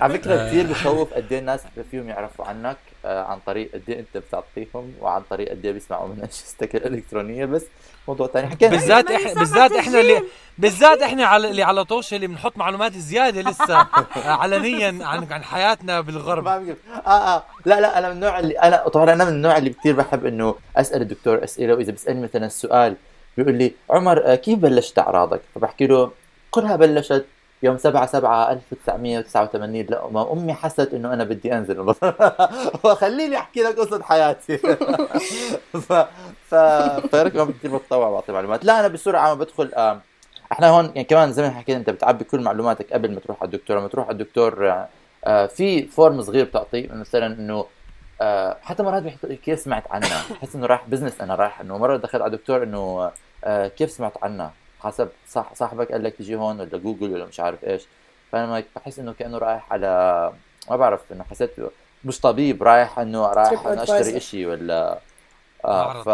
[laughs] على فكرة كثير بخوف قد إيه الناس فيهم يعرفوا عنك. عن طريق قد إيه انت بتعطيهم وعن طريق قد إيه بيسمعوا من [laughs] اجهزتك الإلكترونية. بس موضوع ثاني حكينا. بالذات إح... يسمع بالذات إحنا اللي. بالذات إحنا على اللي على طوش اللي بنحط معلومات زيادة لسه. آه، [laughs] علنيا عن عن حياتنا بالغرب. ما بقول آه آه. لا لا أنا من النوع اللي أنا طبعا أنا من النوع اللي كثير بحب إنه أسأل الدكتور أسئلة وإذا بيسألني مثلا سؤال بيقول لي عمر آه، كيف بلشت أعراضك؟ فبحكي له كلها بلشت يوم 7 7 1989 لما أمي حست إنه أنا بدي أنزل. [laughs] وخليني أحكي لك قصة حياتي. [laughs] ف ف ما كثير بتطوع بعطي معلومات لا أنا بسرعة ما بدخل آه، إحنا هون يعني كمان زي ما حكيت أنت بتعبي كل معلوماتك قبل ما تروح على الدكتور لما تروح على الدكتور آه، آه، في form صغير بتعطيه مثلا إنه حتى مرات بيحط لي كيف سمعت عنها. بحس إنه رايح business أنا رايح إنه مرة دخلت على الدكتور إنه كيف سمعت عنها. حسب صح صاحبك قال لك تجي هون ولا جوجل ولا مش عارف إيش فأنا بحس إنه كأنه رايح على ما بعرف إنه حسيت مش طبيب رايح إنه رايح إنه أشتري. إشي ولا معرض. ف...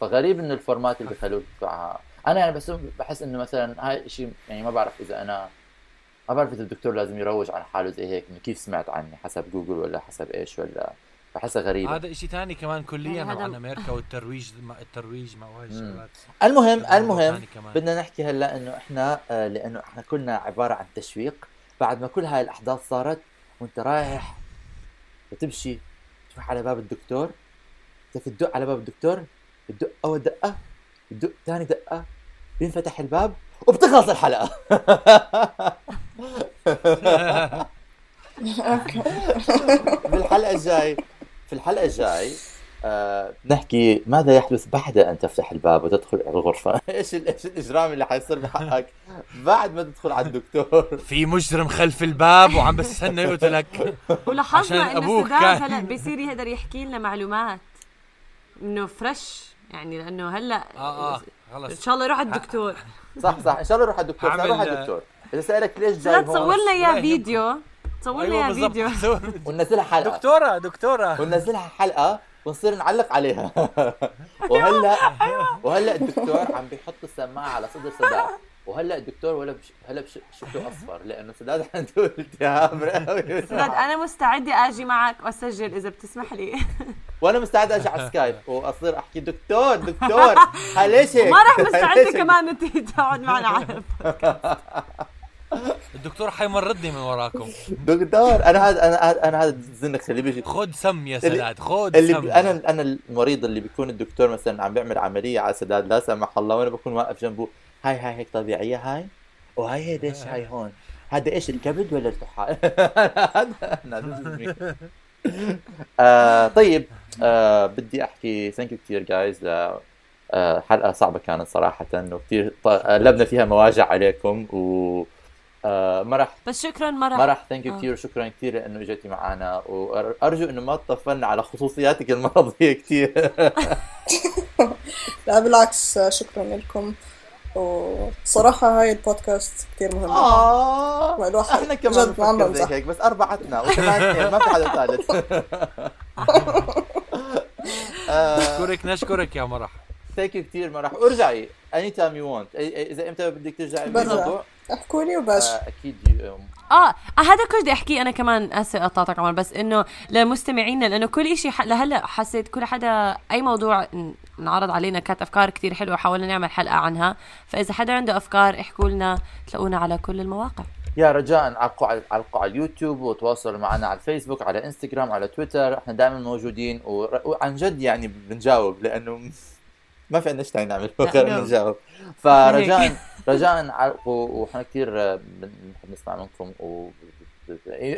فغريب إنه الفورمات اللي بخلوك تدفعها أنا يعني بس بحس إنه مثلا هاي شيء يعني ما بعرف إذا أنا ما بعرف إذا الدكتور لازم يروج عن حاله زي هيك إنه كيف سمعت عني حسب جوجل ولا حسب إيش ولا بحسها غريبة. هذا شيء ثاني كمان كليا يعني عن أمريكا والترويج الترويج مع هاي الشغلات المهم المهم. بدنا نحكي هلأ إنه إحنا آه، لأنه إحنا كلنا عبارة عن تشويق. بعد ما كل هاي الأحداث صارت وأنت رايح وتمشي تروح على باب الدكتور. بدك تدق على باب الدكتور بتدق أول دقة بتدق ثاني دقة بينفتح الباب وبتخلص الحلقة. [laughs] [laughs] بالحلقة الجاي. في الحلقة الجاي آه نحكي ماذا يحدث بعد أن تفتح الباب وتدخل الغرفة؟ [laughs] إيش إيش الإجرام اللي حيصير بحقك بعد ما تدخل على الدكتور؟ [laughs] في مجرم خلف الباب وعم بستنى يقتلك. [laughs] ولاحظنا انه أبوك سداد هلا بيصير يقدر يحكي لنا معلومات إنه فريش يعني لأنه هلا آه آه إن خلص شاء الله يروح على الدكتور. صح صح إن شاء الله روح على الدكتور هعمل- روح على الدكتور. إذا سألك ليش جاي لا هون؟ تصور لنا إياه فيديو. تصور أيوه اياه فيديو. [laughs] وننزلها حلقة. دكتورة دكتورة. [laughs] وننزلها حلقة ونصير نعلق عليها. [laughs] وهلا وهلا الدكتور عم بيحط السماعة على صدر سداد وهلا الدكتور ولا بش... هلا بش... شكله أصفر لأنه سداد عنده التهاب رئوي. سداد أنا مستعدة أجي معك وأسجل إذا بتسمح لي. وأنا مستعد أجي على سكايب وأصير أحكي دكتور دكتور ها ليش هيك؟ ما راح مستعدة؟ كمان انت تقعد معنا على الدكتور حيمرضني من وراكم. دكتور أنا هذا أنا أنا هذا الزنخ اللي بيجي. خد سم يا سداد خد اللي سم. أنا أنا المريض اللي بيكون الدكتور مثلا عم بيعمل عملية على سداد لا سمح الله وأنا بكون واقف جنبه هاي هاي هيك طبيعية هاي؟ وهاي هي ليش هاي هون. هذا إيش الكبد ولا هذا [laughs] me. آه طيب آه بدي أحكي. thank you كثير guys ل آه حلقة صعبة كانت صراحة وكثير قلبنا فيها مواجع عليكم و آه ما راح بس شكرا مرة ما راح thank you آه. كثير وشكرا كثير لأنه اجيتي معنا وأرجو إنه ما تطفلنا على خصوصياتك المرضية كثير [laughs] لا بالعكس شكرا لكم. وصراحة هاي البودكاست كتير مهم. آه الواحد إحنا كمان جد ما عم بنفكر زي هيك بس أربعتنا وكمان ما في حدا ثالث. نشكرك نشكرك يا مرح. thank you كثير مرح. ارجعي anytime you want إذا إمتى بدك ترجعي. بالموضوع. احكوا لي آه، أكيد يوم آه هذا كل بدي احكيه أنا كمان اسف قطعتك عمر بس إنه لمستمعينا لأنه كل شيء لهلأ حسيت كل حدا أي موضوع انعرض علينا كانت أفكار كتير حلوة حاولنا نعمل حلقة عنها فإذا حدا عنده أفكار احكوا لنا تلاقونا على كل المواقع. يا رجاء علقوا على علقوا على اليوتيوب وتواصلوا معنا على الفيسبوك على إنستغرام على تويتر إحنا دائما موجودين وعن جد يعني بنجاوب لأنه [laughs] ما في عندنا شيء نعمل غير نجاوب. فرجاء رجاء علقوا وإحنا كثير بنحب نسمع منكم و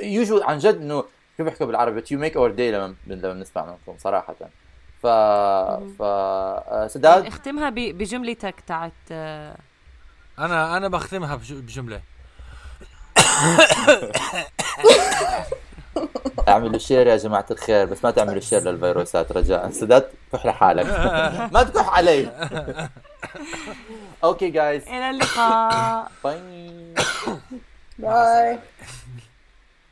يوجو عن جد إنه كيف بحكوا بالعربي you make our day لما لما بنسمع منكم صراحة. ف ف آه، سداد؟ اختمها بجملتك تاعت آه، أنا أنا بختمها بج- بجملة. [laughs] اعملوا share يا جماعة الخير بس ما تعملوا share للفيروسات رجاء. سداد كح لحالك ما تكح علي. okay guys إلى اللقاء. bye bye